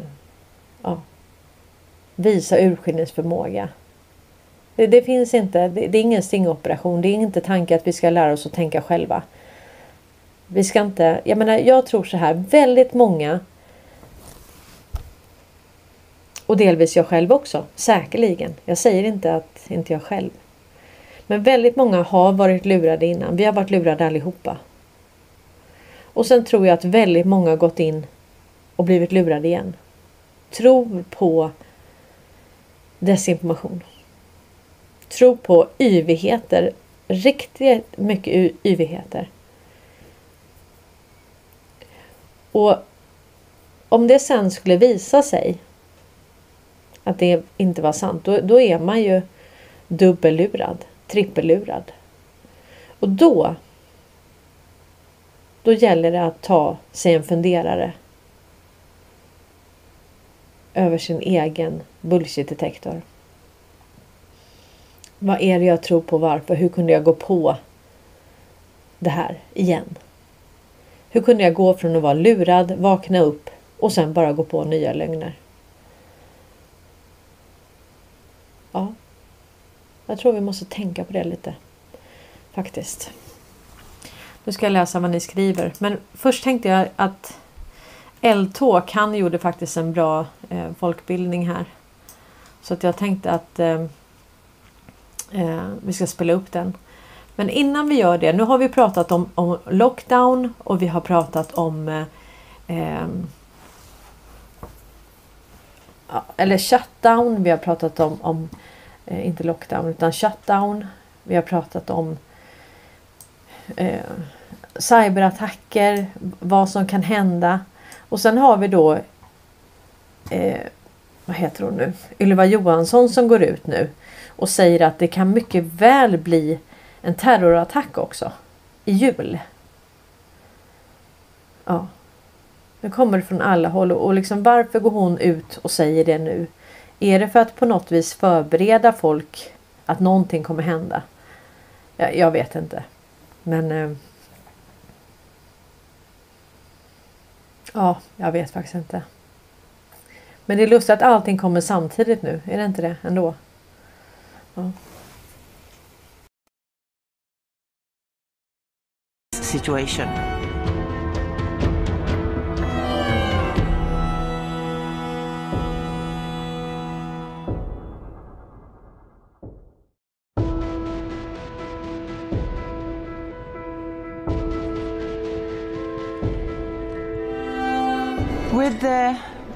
ja, visa urskiljningsförmåga. Det, det, finns inte, det, det är ingen stingoperation. Det är inte tanken att vi ska lära oss att tänka själva. Vi ska inte, jag menar jag tror så här, väldigt många och delvis jag själv också, säkerligen. Jag säger inte att inte jag själv. Men väldigt många har varit lurade innan. Vi har varit lurade allihopa. Och sen tror jag att väldigt många har gått in och blivit lurade igen. Tro på desinformation. Tro på yvigheter. Riktigt mycket yvigheter. Och om det sen skulle visa sig att det inte var sant, då, då är man ju dubbellurad, trippellurad. Och då då gäller det att ta sig en funderare över sin egen bullshit-detektor. Vad är det jag tror på? Varför? Hur kunde jag gå på det här igen? Hur kunde jag gå från att vara lurad, vakna upp och sen bara gå på nya lögner? Ja, jag tror vi måste tänka på det lite faktiskt. Nu ska jag läsa vad ni skriver. Men först tänkte jag att Eldtåk, han gjorde faktiskt en bra eh, folkbildning här. Så att jag tänkte att eh, eh, vi ska spela upp den. Men innan vi gör det, nu har vi pratat om, om lockdown och vi har pratat om eh, eh eller shutdown. Vi har pratat om, om eh, inte lockdown utan shutdown. Vi har pratat om eh, cyberattacker, vad som kan hända. Och sen har vi då eh, vad heter hon nu? Ylva Johansson som går ut nu och säger att det kan mycket väl bli en terrorattack också i jul. Ja. Det kommer från alla håll och liksom varför går hon ut och säger det nu? Är det för att på något vis förbereda folk att någonting kommer hända? Jag, jag vet inte. Men eh, Ja, jag vet faktiskt inte. Men det är lustigt att allting kommer samtidigt nu. Är det inte det ändå? Ja. Situation.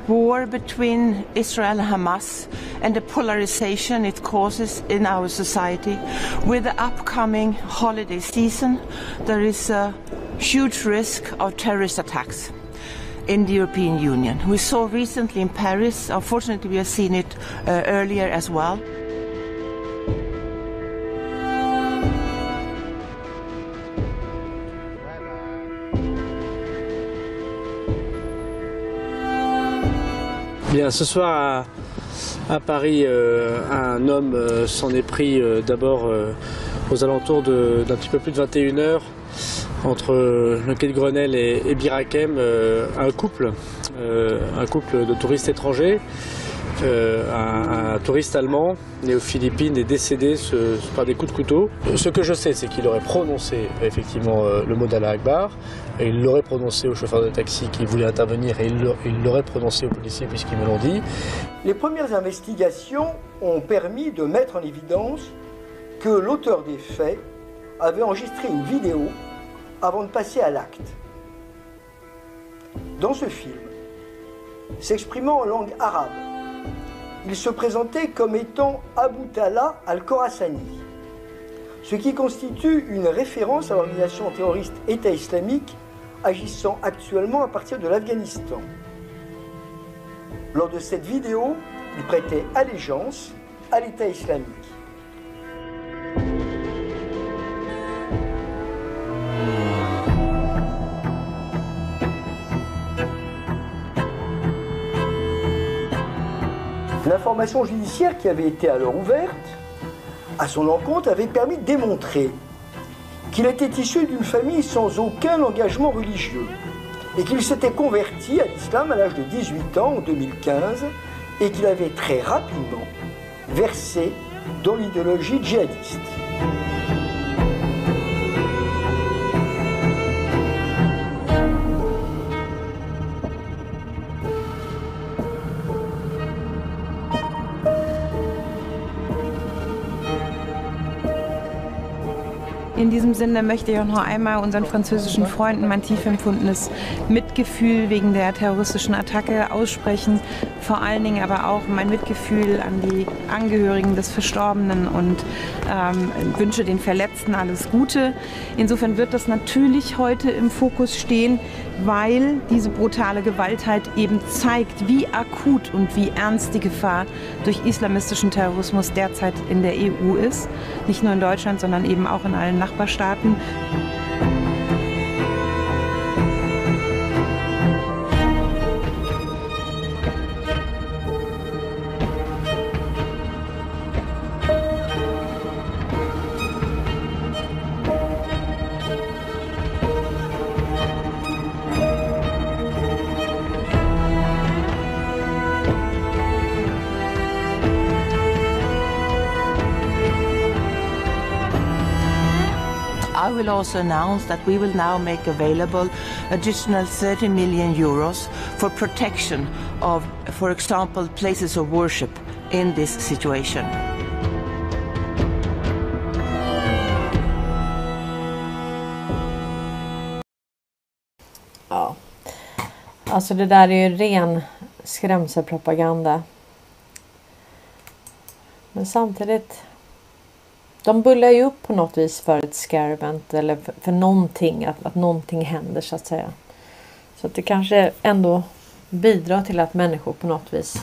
War between Israel and Hamas and the polarization it causes in our society, with the upcoming holiday season, there is a huge risk of terrorist attacks in the European Union. We saw recently in Paris, unfortunately, we have seen it uh, earlier as well. Bien, ce soir à, Paris, euh, un homme euh, s'en est pris euh, d'abord aux alentours d'un petit peu plus de 21 heures entre le quai de Grenelle et, et Birakem, un couple, un couple de touristes étrangers. Euh, un, touriste allemand né aux Philippines est décédé par des coups de couteau. Ce que je sais, c'est qu'il aurait prononcé effectivement euh, le mot d'Allah Akbar, et il l'aurait prononcé au chauffeur de taxi qui voulait intervenir, et il l'aurait prononcé aux policiers puisqu'ils me l'ont dit. Les premières investigations ont permis de mettre en évidence que l'auteur des faits avait enregistré une vidéo avant de passer à l'acte. Dans ce film, s'exprimant en langue arabe, il se présentait comme étant Abu Talha al-Khorassani, ce qui constitue une référence à l'organisation terroriste État islamique agissant actuellement à partir de l'Afghanistan. Lors de cette vidéo, il prêtait allégeance à l'État islamique. L'information judiciaire qui avait été alors ouverte à son encontre avait permis de démontrer qu'il était issu d'une famille sans aucun engagement religieux et qu'il s'était converti à l'islam à l'âge de 18 ans en 2015 et qu'il avait très rapidement versé dans l'idéologie djihadiste. In diesem Sinne möchte ich auch noch einmal unseren französischen Freunden mein tief empfundenes Mitgefühl wegen der terroristischen Attacke aussprechen. Vor allen Dingen aber auch mein Mitgefühl an die Angehörigen des Verstorbenen und ähm, wünsche den Verletzten alles Gute. Insofern wird das natürlich heute im Fokus stehen, weil diese brutale Gewaltheit eben zeigt, wie akut und wie ernst die Gefahr durch islamistischen Terrorismus derzeit in der EU ist. Nicht nur in Deutschland, sondern eben auch in allen Nachbarstaaten. Also announced that we will now make available additional 30 million euros for protection of, for example, places of worship in this situation. Ja. Alltså det där är ju ren skrämselpropaganda. Men samtidigt. De bullar ju upp på något vis för ett scare event eller för, för någonting. Att, att någonting händer så att säga. Så att det kanske ändå bidrar till att människor på något vis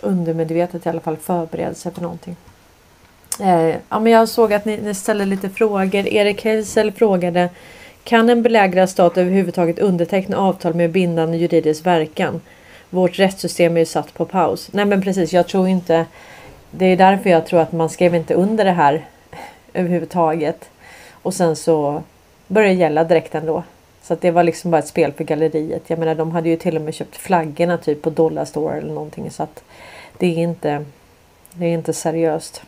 undermedvetet i alla fall förbereder sig för någonting. Eh, ja, men jag såg att ni, ni ställde lite frågor. Erik Hälsel frågade Kan en belägrad stat överhuvudtaget underteckna avtal med bindande juridisk verkan? Vårt rättssystem är ju satt på paus. Nej men precis, jag tror inte det är därför jag tror att man skrev inte under det här överhuvudtaget. Och sen så började det gälla direkt ändå. Så att det var liksom bara ett spel för galleriet. Jag menar de hade ju till och med köpt flaggorna typ på Dollarstore eller någonting så att det är inte Det är inte seriöst.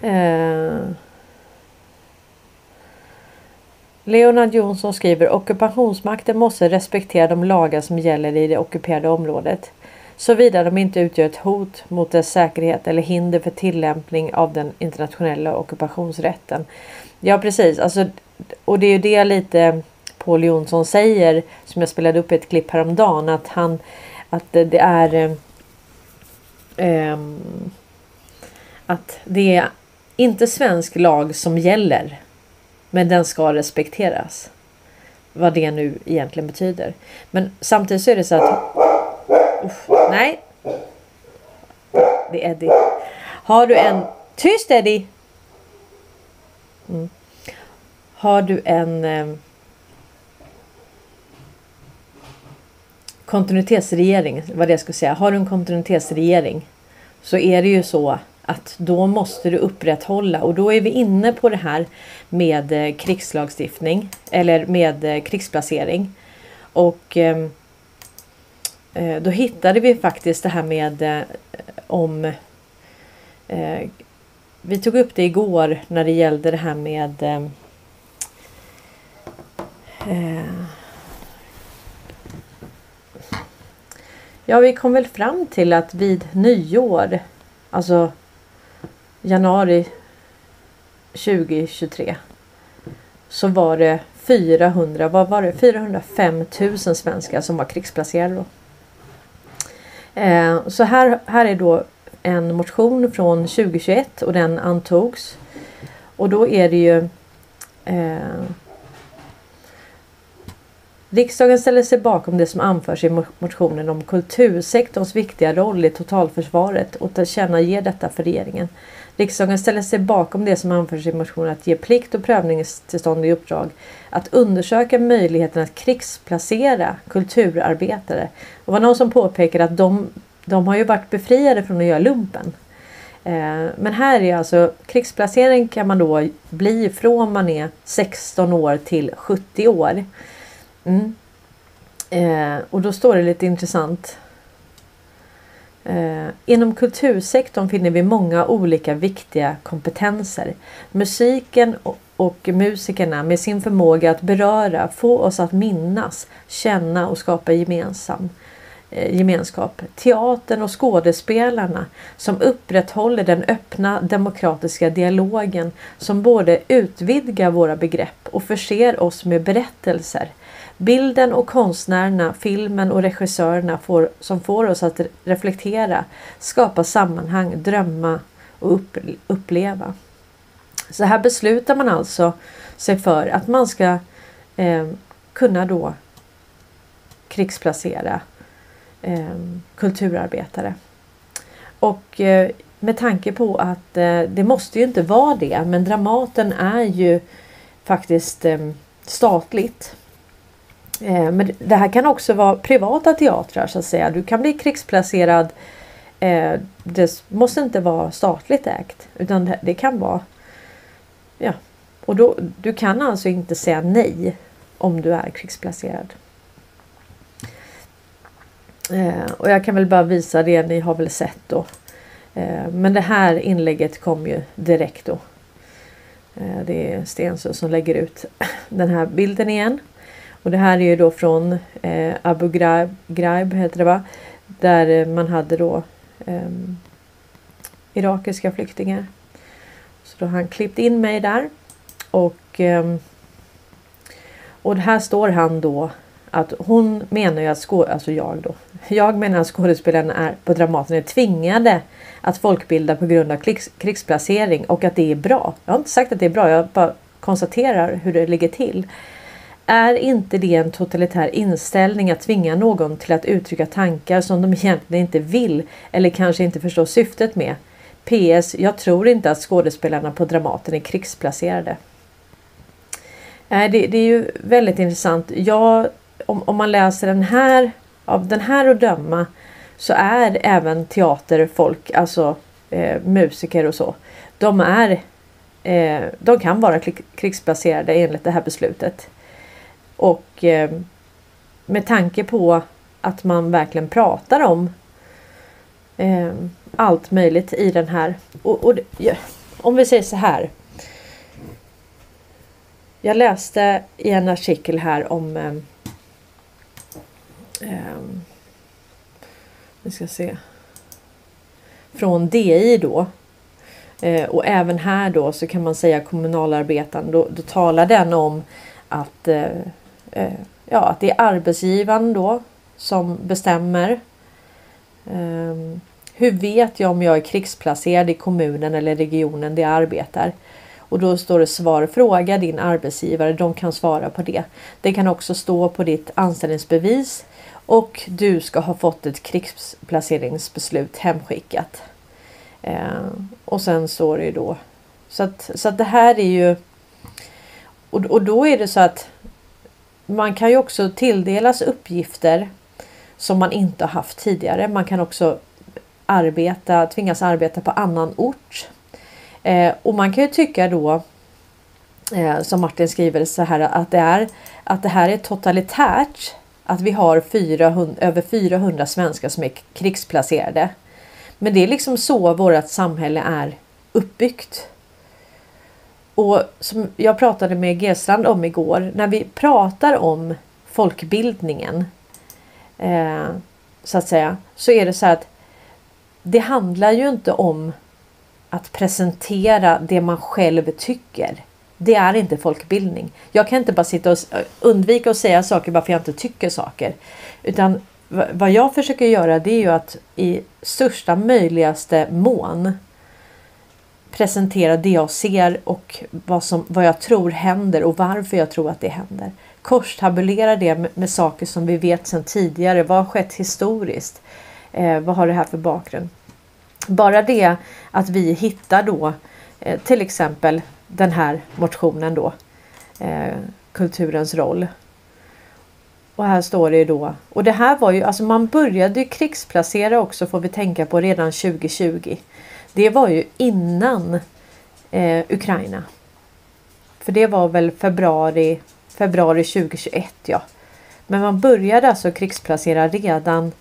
Eh. Leonard Jonsson skriver ockupationsmakten måste respektera de lagar som gäller i det ockuperade området. Såvida de inte utgör ett hot mot dess säkerhet eller hinder för tillämpning av den internationella ockupationsrätten. Ja precis, alltså, och det är ju det lite Paul Jonsson säger som jag spelade upp i ett klipp häromdagen att han att det är eh, att det är inte svensk lag som gäller. Men den ska respekteras. Vad det nu egentligen betyder. Men samtidigt så är det så att nej. Det är Eddie. Har du en... Tyst Eddie! Mm. Har du en... Eh, kontinuitetsregering, vad det jag skulle säga. Har du en kontinuitetsregering så är det ju så att då måste du upprätthålla och då är vi inne på det här med eh, krigslagstiftning eller med eh, krigsplacering. Och Eh, Eh, då hittade vi faktiskt det här med eh, om eh, Vi tog upp det igår när det gällde det här med eh, eh, Ja, vi kom väl fram till att vid nyår, alltså januari 2023 så var det 400, vad var det? 405 000 svenskar som var krigsplacerade då. Eh, så här, här är då en motion från 2021 och den antogs. Och då är det ju eh, Riksdagen ställer sig bakom det som anförs i motionen om kultursektorns viktiga roll i totalförsvaret och tillkännager detta för regeringen. Riksdagen ställer sig bakom det som anförs i motionen att ge plikt och prövningstillstånd i uppdrag att undersöka möjligheten att krigsplacera kulturarbetare. Det var någon som påpekade att de, de har ju varit befriade från att göra lumpen. Eh, men här är alltså krigsplacering kan man då bli från man är 16 år till 70 år. Mm. Eh, och då står det lite intressant. Eh, inom kultursektorn finner vi många olika viktiga kompetenser. Musiken och, och musikerna med sin förmåga att beröra, få oss att minnas, känna och skapa gemensam eh, gemenskap. Teatern och skådespelarna som upprätthåller den öppna demokratiska dialogen som både utvidgar våra begrepp och förser oss med berättelser. Bilden och konstnärerna, filmen och regissörerna får, som får oss att reflektera, skapa sammanhang, drömma och upp, uppleva. Så här beslutar man alltså sig för att man ska eh, kunna då krigsplacera eh, kulturarbetare. Och eh, med tanke på att eh, det måste ju inte vara det men Dramaten är ju faktiskt eh, statligt. Eh, men det här kan också vara privata teatrar så att säga. Du kan bli krigsplacerad. Eh, det måste inte vara statligt ägt utan det, det kan vara Ja, och då, du kan alltså inte säga nej om du är krigsplacerad. Eh, och jag kan väl bara visa det, ni har väl sett då. Eh, men det här inlägget kom ju direkt då. Eh, det är Stensö som lägger ut den här bilden igen. Och det här är ju då från eh, Abu Ghraib, Ghraib heter det va? Där eh, man hade då eh, irakiska flyktingar. Så då har han klippt in mig där. Och, eh, och här står han då att hon menar ju att skå alltså jag då. (laughs) Jag menar att skådespelarna är på Dramaten är tvingade att folkbilda på grund av krigs, krigsplacering och att det är bra. Jag har inte sagt att det är bra. Jag bara konstaterar hur det ligger till. Är inte det en totalitär inställning att tvinga någon till att uttrycka tankar som de egentligen inte vill eller kanske inte förstår syftet med? PS. Jag tror inte att skådespelarna på Dramaten är krigsplacerade. Äh, det, det är ju väldigt intressant. Jag, om, om man läser den här av den här att döma så är även teaterfolk, alltså eh, musiker och så. De är eh, De kan vara krigsplacerade enligt det här beslutet. Och eh, med tanke på att man verkligen pratar om eh, allt möjligt i den här. Och, och, om vi säger så här. Jag läste i en artikel här om eh, eh vi ska se. Från DI då. Eh, och även här då så kan man säga kommunalarbetaren. Då, då talar den om att, eh, eh, ja, att det är arbetsgivaren då som bestämmer. Eh, hur vet jag om jag är krigsplacerad i kommunen eller regionen där jag arbetar? Och då står det svar fråga din arbetsgivare. De kan svara på det. Det kan också stå på ditt anställningsbevis och du ska ha fått ett krigsplaceringsbeslut hemskickat. Eh, och sen står det ju då så att, så att det här är ju och, och då är det så att man kan ju också tilldelas uppgifter som man inte har haft tidigare. Man kan också arbeta, tvingas arbeta på annan ort. Eh, och man kan ju tycka då eh, som Martin skriver så här att det är att det här är totalitärt. Att vi har 400, över 400 svenskar som är krigsplacerade. Men det är liksom så vårt samhälle är uppbyggt. Och som jag pratade med Gesland om igår, när vi pratar om folkbildningen eh, så att säga, så är det så att det handlar ju inte om att presentera det man själv tycker. Det är inte folkbildning. Jag kan inte bara sitta och undvika att säga saker bara för jag inte tycker saker. Utan vad jag försöker göra det är ju att i största möjligaste mån presentera det jag ser och vad, som, vad jag tror händer och varför jag tror att det händer. Korstabulera det med, med saker som vi vet sedan tidigare. Vad har skett historiskt? Eh, vad har det här för bakgrund? Bara det att vi hittar då eh, till exempel den här motionen då. Eh, kulturens roll. Och här står det ju då. Och det här var ju, alltså man började ju krigsplacera också får vi tänka på redan 2020. Det var ju innan eh, Ukraina. För det var väl februari, februari 2021 ja. Men man började alltså krigsplacera redan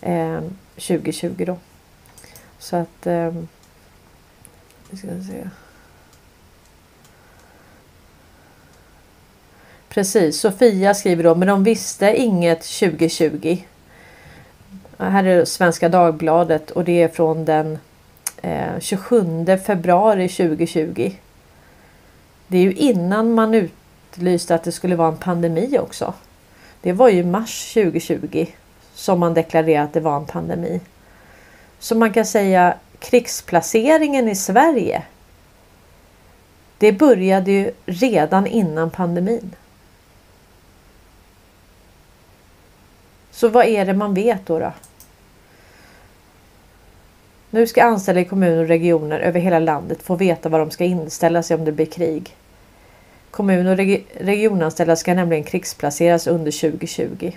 eh, 2020 då. Så att... Eh, ska se. Precis, Sofia skriver då, men de visste inget 2020. Här är Svenska Dagbladet och det är från den Eh, 27 februari 2020. Det är ju innan man utlyste att det skulle vara en pandemi också. Det var ju mars 2020 som man deklarerade att det var en pandemi. Så man kan säga krigsplaceringen i Sverige. Det började ju redan innan pandemin. Så vad är det man vet då? då? Nu ska anställda i kommuner och regioner över hela landet få veta var de ska inställa sig om det blir krig. Kommun och reg regionanställda ska nämligen krigsplaceras under 2020.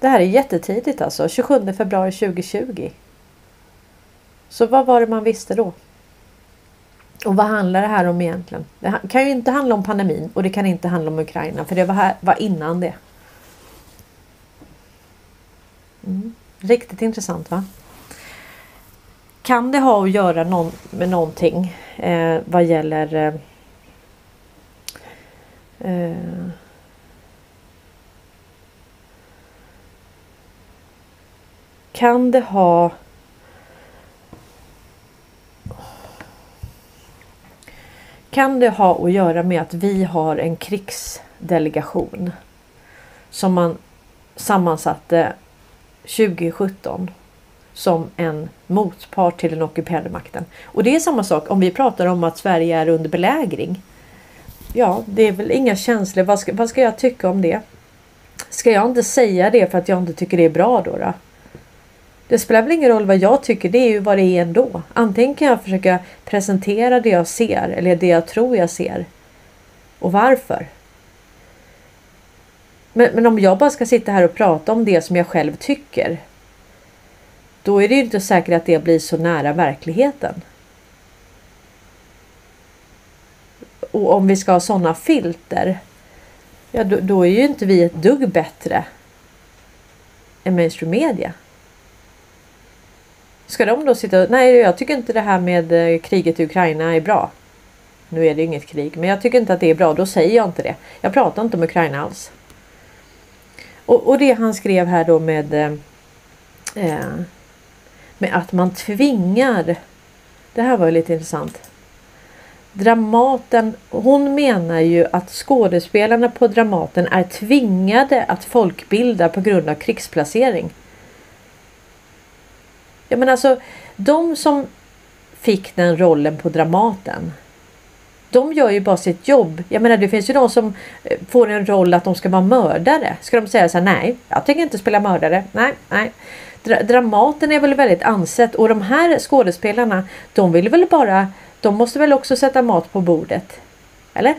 Det här är jättetidigt alltså, 27 februari 2020. Så vad var det man visste då? Och vad handlar det här om egentligen? Det kan ju inte handla om pandemin och det kan inte handla om Ukraina för det var, här, var innan det. Mm. Riktigt intressant va? Kan det ha att göra någon, med någonting eh, vad gäller eh, eh, Kan det ha Kan det ha att göra med att vi har en krigsdelegation som man sammansatte 2017 som en motpart till den ockuperade makten. Och det är samma sak om vi pratar om att Sverige är under belägring. Ja, det är väl inga känslor. Vad ska, vad ska jag tycka om det? Ska jag inte säga det för att jag inte tycker det är bra då? då? Det spelar väl ingen roll vad jag tycker, det är ju vad det är ändå. Antingen kan jag försöka presentera det jag ser eller det jag tror jag ser. Och varför? Men, men om jag bara ska sitta här och prata om det som jag själv tycker. Då är det ju inte säkert att det blir så nära verkligheten. Och om vi ska ha sådana filter. Ja, då, då är ju inte vi ett dugg bättre än mainstream media. Ska de då sitta och, nej jag tycker inte det här med eh, kriget i Ukraina är bra. Nu är det inget krig men jag tycker inte att det är bra, då säger jag inte det. Jag pratar inte om Ukraina alls. Och, och det han skrev här då med eh, eh med att man tvingar. Det här var ju lite intressant. Dramaten, hon menar ju att skådespelarna på Dramaten är tvingade att folkbilda på grund av krigsplacering. Ja men alltså de som fick den rollen på Dramaten. De gör ju bara sitt jobb. Jag menar det finns ju de som eh, får en roll att de ska vara mördare. Ska de säga så här, nej jag tänker inte spela mördare. Nej, nej. Dramaten är väl väldigt ansett och de här skådespelarna de vill väl bara de måste väl också sätta mat på bordet. Eller?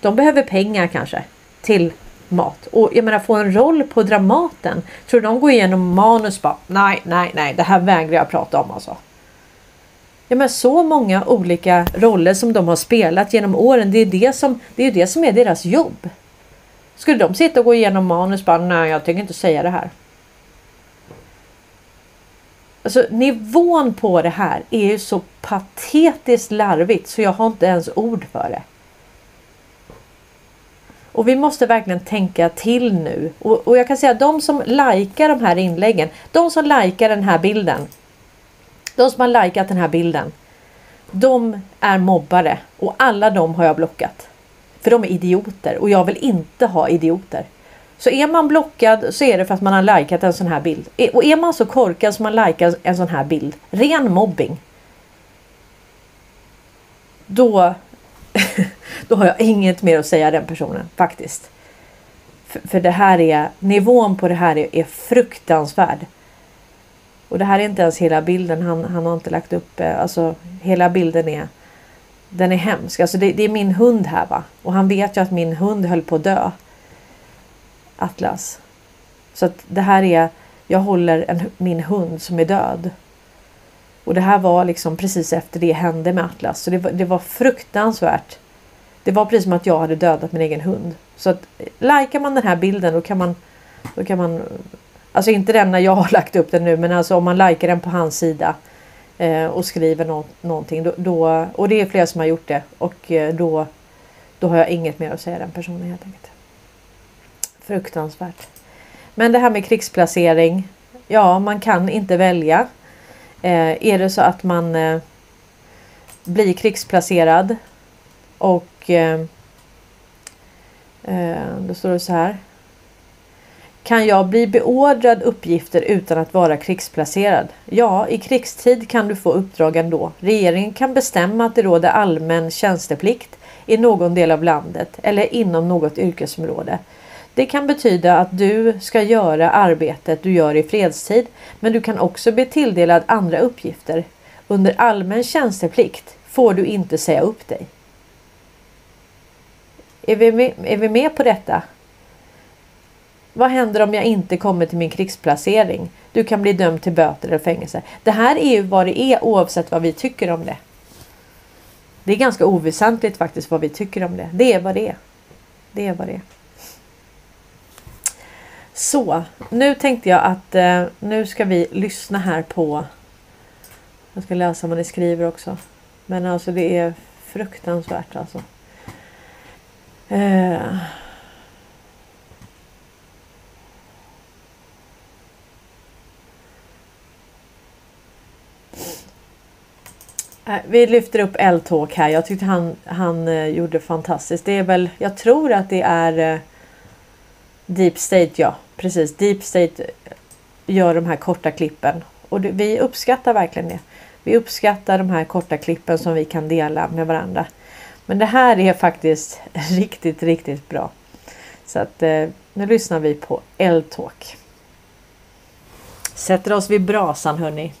De behöver pengar kanske till mat. Och jag menar få en roll på Dramaten. Tror de går igenom manus bara nej, nej, nej, det här vägrar jag prata om alltså. Ja men så många olika roller som de har spelat genom åren. Det är det som, det är det som är deras jobb. Skulle de sitta och gå igenom manus bara nej, jag tänker inte säga det här. Alltså nivån på det här är ju så patetiskt larvigt så jag har inte ens ord för det. Och vi måste verkligen tänka till nu. Och, och jag kan säga att de som likar de här inläggen, de som likar den här bilden. De som har likat den här bilden. De är mobbare och alla de har jag blockat. För de är idioter och jag vill inte ha idioter. Så är man blockad så är det för att man har likat en sån här bild. E- och är man så korkad som man likar en sån här bild, ren mobbing. Då, (laughs) då har jag inget mer att säga den personen faktiskt. För, för det här är nivån på det här är, är, fruktansvärd. Och det här är inte ens hela bilden. Han, han har inte lagt upp eh, alltså hela bilden är den är hemsk. Alltså det, det är min hund här va. Och han vet ju att min hund höll på att dö. Atlas. Så att det här är, jag håller en, min hund som är död. Och det här var liksom precis efter det hände med Atlas. Så det var, det var fruktansvärt. Det var precis som att jag hade dödat min egen hund. Så att likar man den här bilden då kan man, då kan man Alltså inte den när jag har lagt upp den nu men alltså om man likar den på hans sida eh, och skriver no någonting då, då, och det är flera som har gjort det och eh, då, då har jag inget mer att säga den personen helt enkelt. Fruktansvärt. Men det här med krigsplacering. Ja, man kan inte välja. Eh, är det så att man eh, blir krigsplacerad och eh, eh, då står det så här. Kan jag bli beordrad uppgifter utan att vara krigsplacerad? Ja, i krigstid kan du få uppdrag ändå. Regeringen kan bestämma att det råder allmän tjänsteplikt i någon del av landet eller inom något yrkesområde. Det kan betyda att du ska göra arbetet du gör i fredstid, men du kan också bli tilldelad andra uppgifter. Under allmän tjänsteplikt får du inte säga upp dig. Är vi med, är vi med på detta? Vad händer om jag inte kommer till min krigsplacering? Du kan bli dömd till böter eller fängelse. Det här är ju vad det är oavsett vad vi tycker om det. Det är ganska oväsentligt faktiskt vad vi tycker om det. Det är vad det är. Det är vad det är. Så, nu tänkte jag att eh, nu ska vi lyssna här på... Jag ska läsa vad ni skriver också. Men alltså det är fruktansvärt alltså. Eh. Vi lyfter upp L-Talk här. Jag tyckte han, han eh, gjorde fantastiskt. Det är väl, jag tror att det är eh, Deep State, ja precis. Deep State eh, gör de här korta klippen och det, vi uppskattar verkligen det. Vi uppskattar de här korta klippen som vi kan dela med varandra. Men det här är faktiskt (laughs) riktigt, riktigt bra. Så att eh, nu lyssnar vi på L-Talk. Sätter oss vid brasan hörni.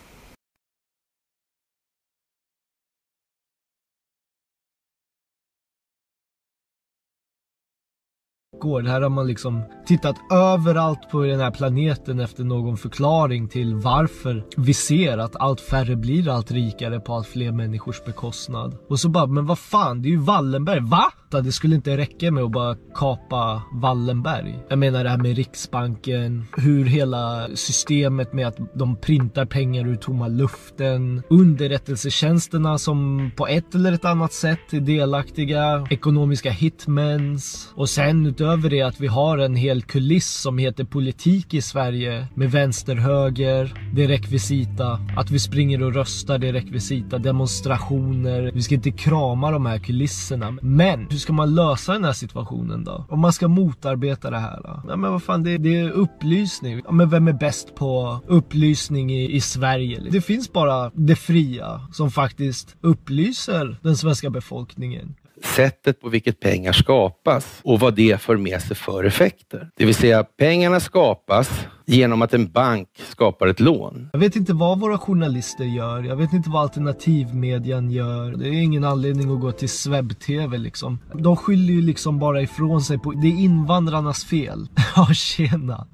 Gård. Här har man liksom tittat överallt på den här planeten efter någon förklaring till varför vi ser att allt färre blir allt rikare på allt fler människors bekostnad. Och så bara, men vad fan, det är ju Wallenberg, va? Det skulle inte räcka med att bara kapa Wallenberg. Jag menar det här med Riksbanken, hur hela systemet med att de printar pengar ur tomma luften, underrättelsetjänsterna som på ett eller ett annat sätt är delaktiga, ekonomiska hitmens och sen utöver det att vi har en hel kuliss som heter politik i Sverige med vänster, höger, det är rekvisita. Att vi springer och röstar, det är rekvisita. Demonstrationer. Vi ska inte krama de här kulisserna. Men hur ska man lösa den här situationen då? Om man ska motarbeta det här då? Ja men vad fan, det, det är upplysning. Ja, men vem är bäst på upplysning i, i Sverige? Det finns bara det fria som faktiskt upplyser den svenska befolkningen sättet på vilket pengar skapas och vad det för med sig för effekter. Det vill säga pengarna skapas genom att en bank skapar ett lån. Jag vet inte vad våra journalister gör. Jag vet inte vad alternativmedian gör. Det är ingen anledning att gå till Swebb-TV liksom. De skyller ju liksom bara ifrån sig på, det är invandrarnas fel. (laughs) ja, tjena.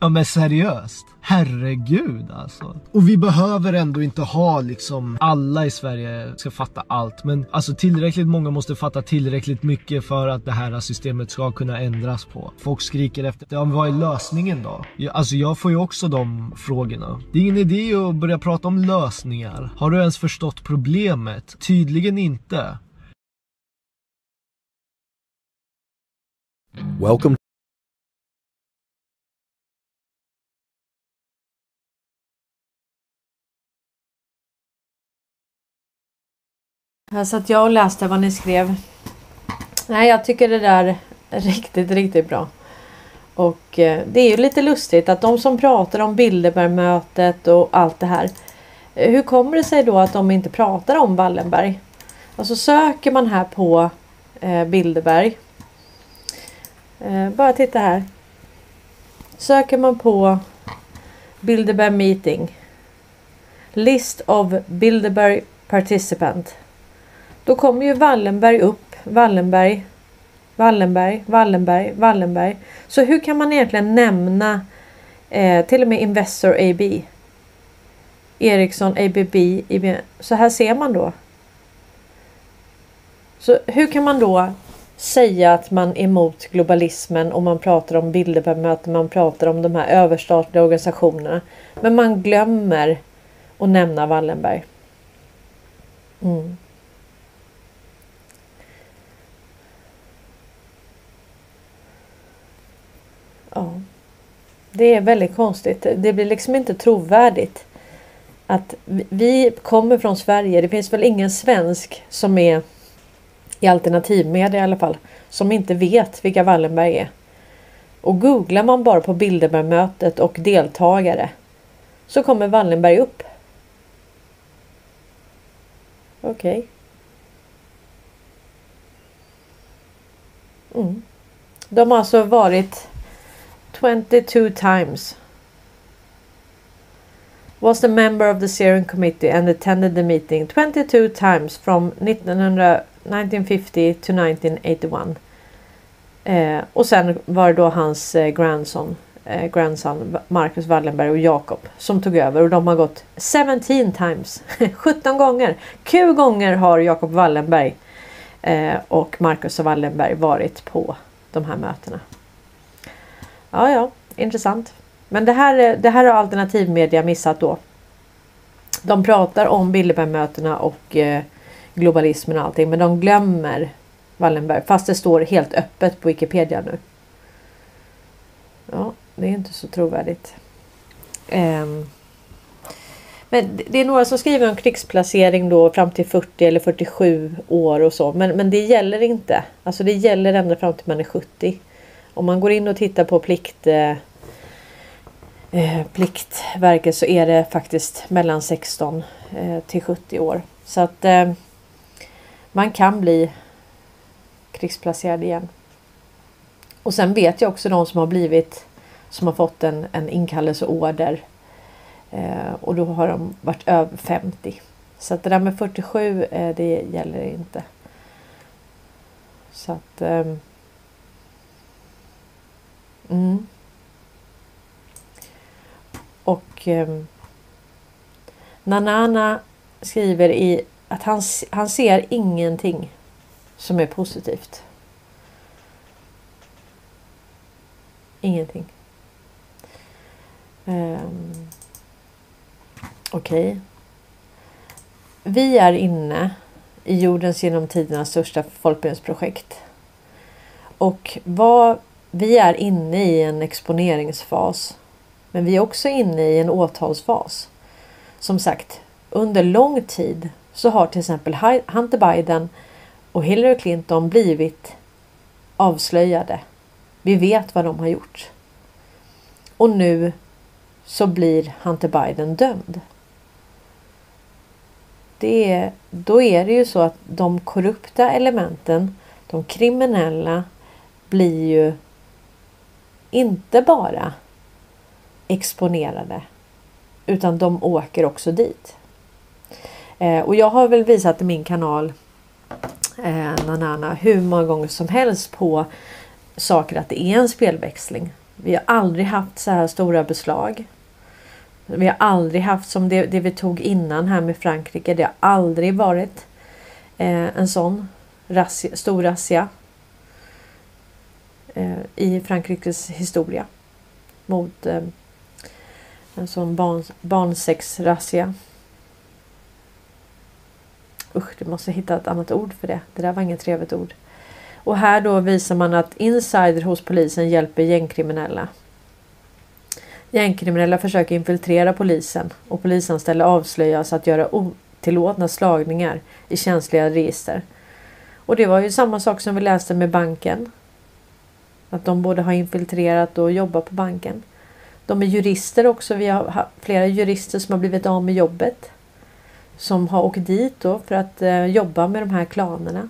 ja, men seriöst. Herregud alltså. Och vi behöver ändå inte ha liksom alla i Sverige ska fatta allt. Men alltså tillräckligt många måste fatta tillräckligt mycket för att det här systemet ska kunna ändras på. Folk skriker efter, ja, vad är lösningen då? Alltså jag får ju också de frågorna. Det är ingen idé att börja prata om lösningar. Har du ens förstått problemet? Tydligen inte. Welcome Här satt jag och läste vad ni skrev. Nej, jag tycker det där är riktigt, riktigt bra. Och eh, det är ju lite lustigt att de som pratar om Bilderbergmötet och allt det här. Eh, hur kommer det sig då att de inte pratar om Wallenberg? Alltså söker man här på eh, Bilderberg. Eh, bara titta här. Söker man på Bilderberg meeting. List of Bilderberg participant. Då kommer ju Wallenberg upp. Wallenberg Wallenberg, Wallenberg, Wallenberg. Så hur kan man egentligen nämna eh, till och med Investor AB? Ericsson, ABB, IBM. Så här ser man då. Så hur kan man då säga att man är emot globalismen och man pratar om Bilderbergmöten, man pratar om de här överstatliga organisationerna. Men man glömmer att nämna Wallenberg. Mm. Ja. Det är väldigt konstigt. Det blir liksom inte trovärdigt. Att vi kommer från Sverige. Det finns väl ingen svensk som är i alternativmedia i alla fall som inte vet vilka Wallenberg är. Och googlar man bara på Bilderbergmötet och deltagare så kommer Wallenberg upp. Okej. Okay. Mm. De har alltså varit 22 times. Was a member of the steering committee and attended the meeting 22 times from 1950 to 1981. Eh, och sen var det då hans eh, grandson, eh, grandson Marcus Wallenberg och Jakob som tog över och de har gått 17 times, (laughs) 17 gånger. Q gånger har Jakob Wallenberg eh, och Marcus Wallenberg varit på de här mötena. Ja, ja, intressant. Men det här, eh, det här har alternativmedia missat då. De pratar om Bilderbergmötena och eh, globalismen och allting men de glömmer Wallenberg fast det står helt öppet på Wikipedia nu. Ja, det är inte så trovärdigt. Um, men det är några som skriver om krigsplacering då fram till 40 eller 47 år och så. Men, men det gäller inte. Alltså det gäller ända fram till man är 70. Om man går in och tittar på plikt, eh, eh Pliktverket så är det faktiskt mellan 16 eh, till 70 år. Så att eh, man kan bli krigsplacerad igen. Och sen vet jag också de som har blivit som har fått en, en inkallelseorder eh, och då har de varit över 50. Så att det där med 47 eh, det gäller inte. Så att eh, mm. Och eh, Nanana skriver i att han, han ser ingenting som är positivt. Ingenting. Um, Okej. Okay. Vi är inne i jordens genom tiderna största folkbildningsprojekt. Och vad, vi är inne i en exponeringsfas. Men vi är också inne i en åtalsfas. Som sagt, under lång tid så har till exempel Hunter Biden och Hillary Clinton blivit avslöjade. Vi vet vad de har gjort. Och nu så blir Hunter Biden dömd. Det är, då är det ju så att de korrupta elementen, de kriminella, blir ju inte bara exponerade utan de åker också dit. Eh, och jag har väl visat i min kanal eh, Nanana hur många gånger som helst på saker att det är en spelväxling. Vi har aldrig haft så här stora beslag. Vi har aldrig haft som det, det vi tog innan här med Frankrike. Det har aldrig varit eh, en sån razzia, stor razzia Eh, i Frankrikes historia mot eh, en sån barn, barnsexrazzia. Usch, du måste hitta ett annat ord för det. Det där var inget trevligt ord. Och här då visar man att insider hos polisen hjälper gängkriminella. Gängkriminella försöker infiltrera polisen och polisanställda avslöjas att göra otillåtna slagningar i känsliga register. Och det var ju samma sak som vi läste med banken. Att de både har infiltrerat och jobbar på banken. De är jurister också. Vi har flera jurister som har blivit av med jobbet som har åkt dit då för att eh, jobba med de här klanerna.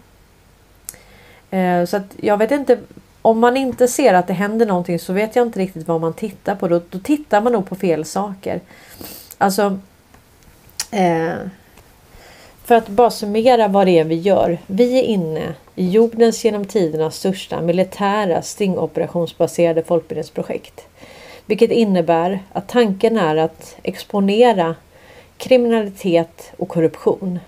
Eh, så att jag vet inte om man inte ser att det händer någonting så vet jag inte riktigt vad man tittar på. Då, då tittar man nog på fel saker. Alltså eh, för att bara summera vad det är vi gör. Vi är inne i jordens genom tiderna största militära stingoperationsbaserade folkbildningsprojekt. Vilket innebär att tanken är att exponera kriminalitet och korruption.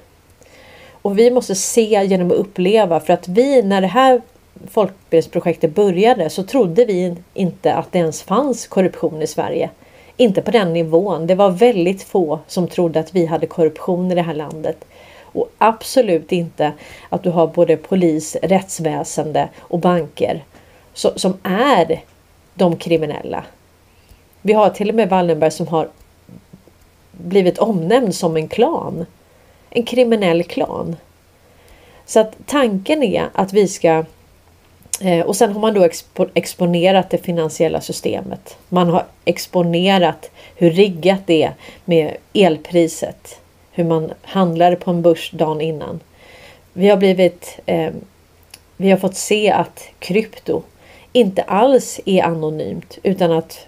Och vi måste se genom att uppleva för att vi när det här folkbildningsprojektet började så trodde vi inte att det ens fanns korruption i Sverige. Inte på den nivån. Det var väldigt få som trodde att vi hade korruption i det här landet. Och absolut inte att du har både polis, rättsväsende och banker som är de kriminella. Vi har till och med Wallenberg som har blivit omnämnd som en klan. En kriminell klan. Så att tanken är att vi ska eh, och sen har man då expo exponerat det finansiella systemet. Man har exponerat hur riggat det är med elpriset. Hur man handlade på en börs dagen innan. Vi har blivit eh, Vi har fått se att krypto inte alls är anonymt utan att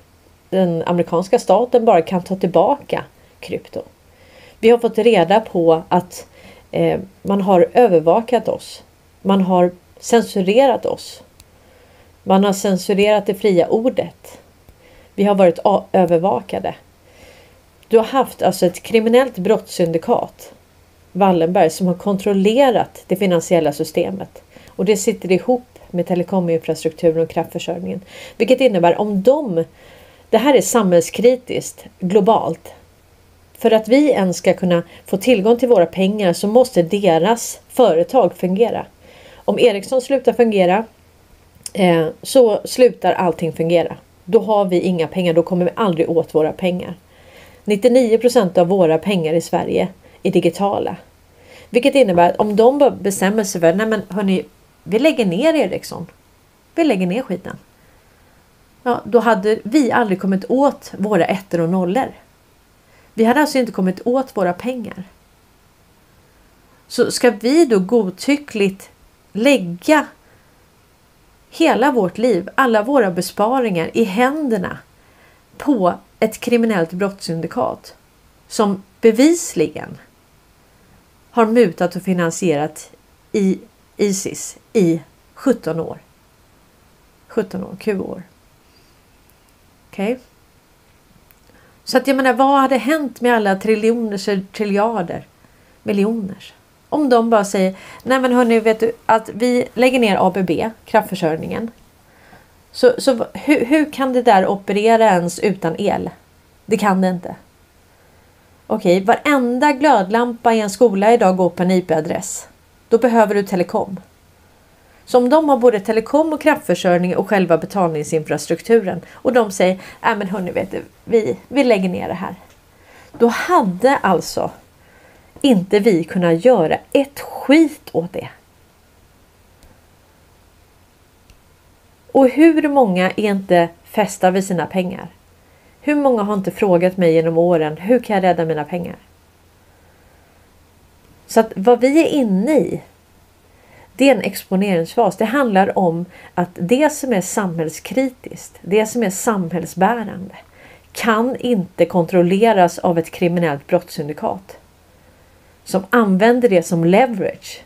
den amerikanska staten bara kan ta tillbaka krypto. Vi har fått reda på att eh, man har övervakat oss. Man har censurerat oss. Man har censurerat det fria ordet. Vi har varit övervakade. Du har haft alltså ett kriminellt brottssyndikat, Wallenberg, som har kontrollerat det finansiella systemet. Och det sitter ihop med telekominfrastrukturen och kraftförsörjningen. Vilket innebär om de... Det här är samhällskritiskt globalt. För att vi ens ska kunna få tillgång till våra pengar så måste deras företag fungera. Om Ericsson slutar fungera eh, så slutar allting fungera. Då har vi inga pengar, då kommer vi aldrig åt våra pengar. 99% av våra pengar i Sverige är digitala. Vilket innebär att om de bara bestämmer sig för, nej men hörni, vi lägger ner Ericsson. Vi lägger ner skiten. Ja, då hade vi aldrig kommit åt våra ettor och nollor. Vi hade alltså inte kommit åt våra pengar. Så ska vi då godtyckligt lägga hela vårt liv, alla våra besparingar i händerna på ett kriminellt brottssyndikat som bevisligen har mutat och finansierat i Isis i 17 år. 17 år, Q-år. Okej. Okay. Så att jag menar, vad hade hänt med alla triljoners triljarder, miljoners? Om de bara säger, nej men hörni, vet du att vi lägger ner ABB, kraftförsörjningen. Så, så hur, hur kan det där operera ens utan el? Det kan det inte. Okej, varenda glödlampa i en skola idag går på en IP-adress. Då behöver du telekom. Så om de har både telekom och kraftförsörjning och själva betalningsinfrastrukturen och de säger, nej men hörni vet du, vi, vi lägger ner det här. Då hade alltså inte vi kunnat göra ett skit åt det. Och hur många är inte fästa vid sina pengar? Hur många har inte frågat mig genom åren, hur kan jag rädda mina pengar? Så att vad vi är inne i det är en exponeringsfas. Det handlar om att det som är samhällskritiskt, det som är samhällsbärande kan inte kontrolleras av ett kriminellt brottssyndikat som använder det som leverage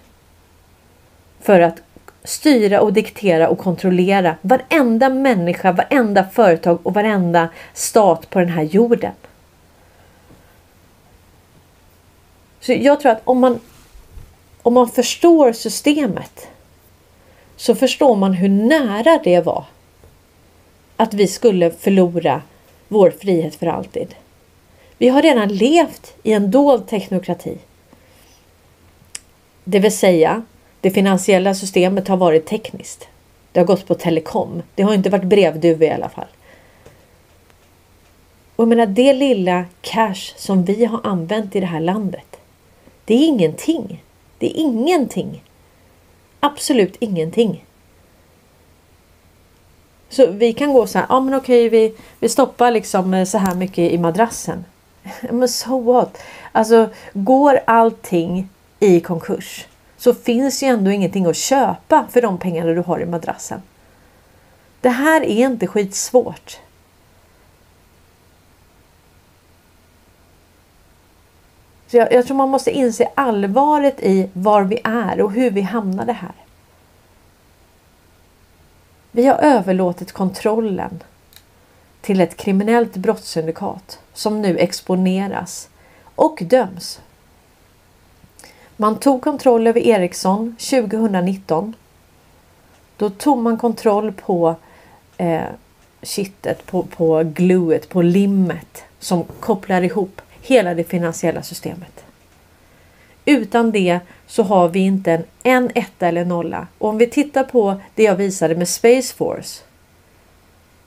för att styra och diktera och kontrollera varenda människa, varenda företag och varenda stat på den här jorden. Så jag tror att om man om man förstår systemet så förstår man hur nära det var att vi skulle förlora vår frihet för alltid. Vi har redan levt i en dold teknokrati. Det vill säga, det finansiella systemet har varit tekniskt. Det har gått på telekom. Det har inte varit brevduva i alla fall. Och jag menar, det lilla cash som vi har använt i det här landet. Det är ingenting det är ingenting. Absolut ingenting. Så vi kan gå så här, ja men okej vi, vi stoppar liksom eh, så här mycket i madrassen. (laughs) Men so what? Alltså går allting i konkurs så finns ju ändå ingenting att köpa för de pengarna du har i madrassen. Det här är inte skitsvårt. Så jag, jag tror man måste inse allvaret i var vi är och hur vi hamnade här. Vi har överlåtit kontrollen till ett kriminellt brottssyndikat som nu exponeras och döms. Man tog kontroll över Ericsson 2019. Då tog man kontroll på eh, kittet, på, på gluet, på limmet som kopplar ihop hela det finansiella systemet. Utan det så har vi inte en, en etta eller nolla. Och om vi tittar på det jag visade med Space Force.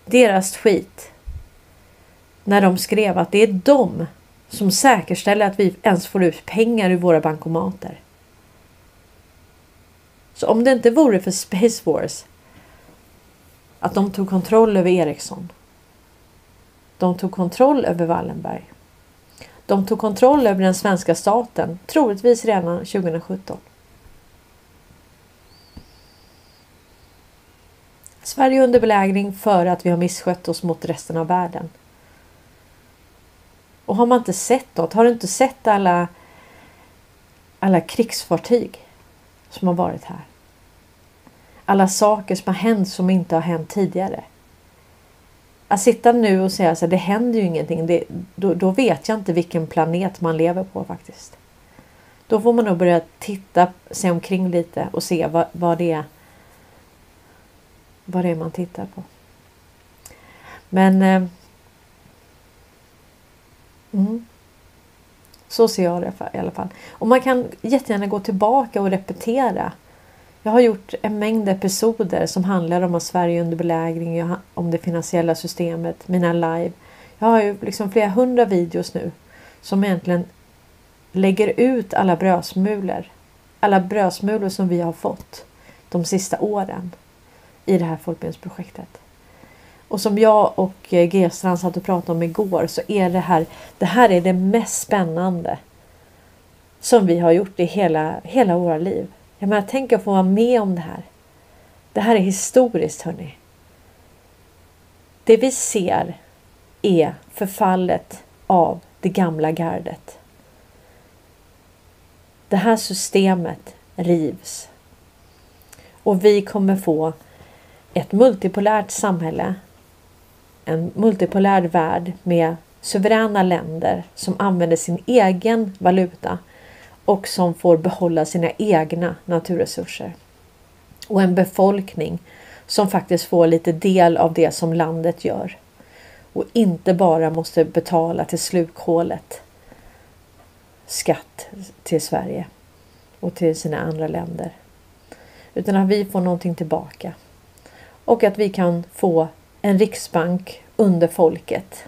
Deras skit. När de skrev att det är de som säkerställer att vi ens får ut pengar ur våra bankomater. Så om det inte vore för Space Wars att de tog kontroll över Ericsson. De tog kontroll över Wallenberg. De tog kontroll över den svenska staten, troligtvis redan 2017. Sverige under belägring för att vi har misskött oss mot resten av världen. Och har man inte sett något, har du inte sett alla, alla krigsfartyg som har varit här? Alla saker som har hänt som inte har hänt tidigare. Att sitta nu och säga att det händer ju ingenting, det, då, då, vet jag inte vilken planet man lever på faktiskt. Då får man nog börja titta sig omkring lite och se vad, vad det är vad det är man tittar på. Men eh, mm, så ser jag det i alla fall. Och man kan jättegärna gå tillbaka och repetera. Jag har gjort en mängd episoder som handlar om Sverige under belägring, om det finansiella systemet, mina live. Jag har ju liksom flera hundra videos nu som egentligen lägger ut alla brödsmulor. Alla brödsmulor som vi har fått de sista åren i det här folkbildningsprojektet. Och som jag och eh, G-strand satt och pratade om igår så är det här, det här är det mest spännande som vi har gjort i hela, hela våra liv. Jag menar, tänk att få vara med om det här. Det här är historiskt hörni. Det vi ser är förfallet av det gamla gardet. Det här systemet rivs. Och vi kommer få ett multipolärt samhälle, en multipolär värld med suveräna länder som använder sin egen valuta och som får behålla sina egna naturresurser. Och en befolkning som faktiskt får lite del av det som landet gör och inte bara måste betala till slukhålet skatt till Sverige och till sina andra länder. Utan att vi får någonting tillbaka och att vi kan få en riksbank under folket.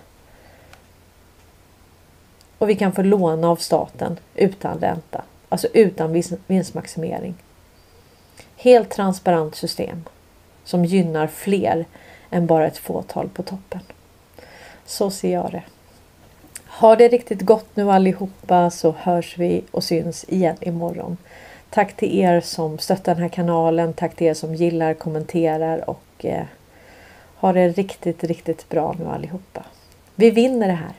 Och vi kan få låna av staten utan ränta, alltså utan vinstmaximering. Helt transparent system som gynnar fler än bara ett fåtal på toppen. Så ser jag det. Ha det riktigt gott nu allihopa så hörs vi och syns igen imorgon. Tack till er som stöttar den här kanalen. Tack till er som gillar, kommenterar och eh, ha det riktigt, riktigt bra nu allihopa. Vi vinner det här.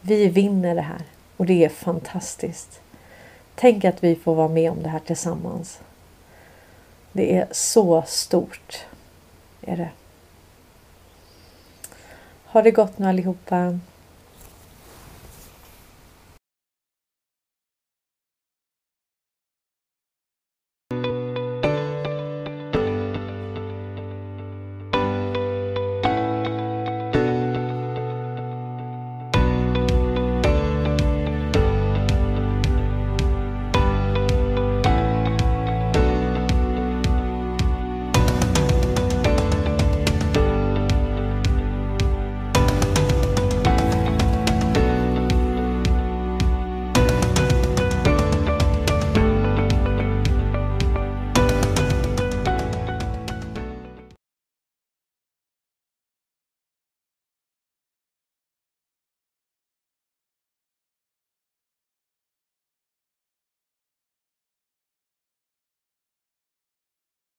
Vi vinner det här och det är fantastiskt. Tänk att vi får vara med om det här tillsammans. Det är så stort. Är det. Ha det gott nu allihopa.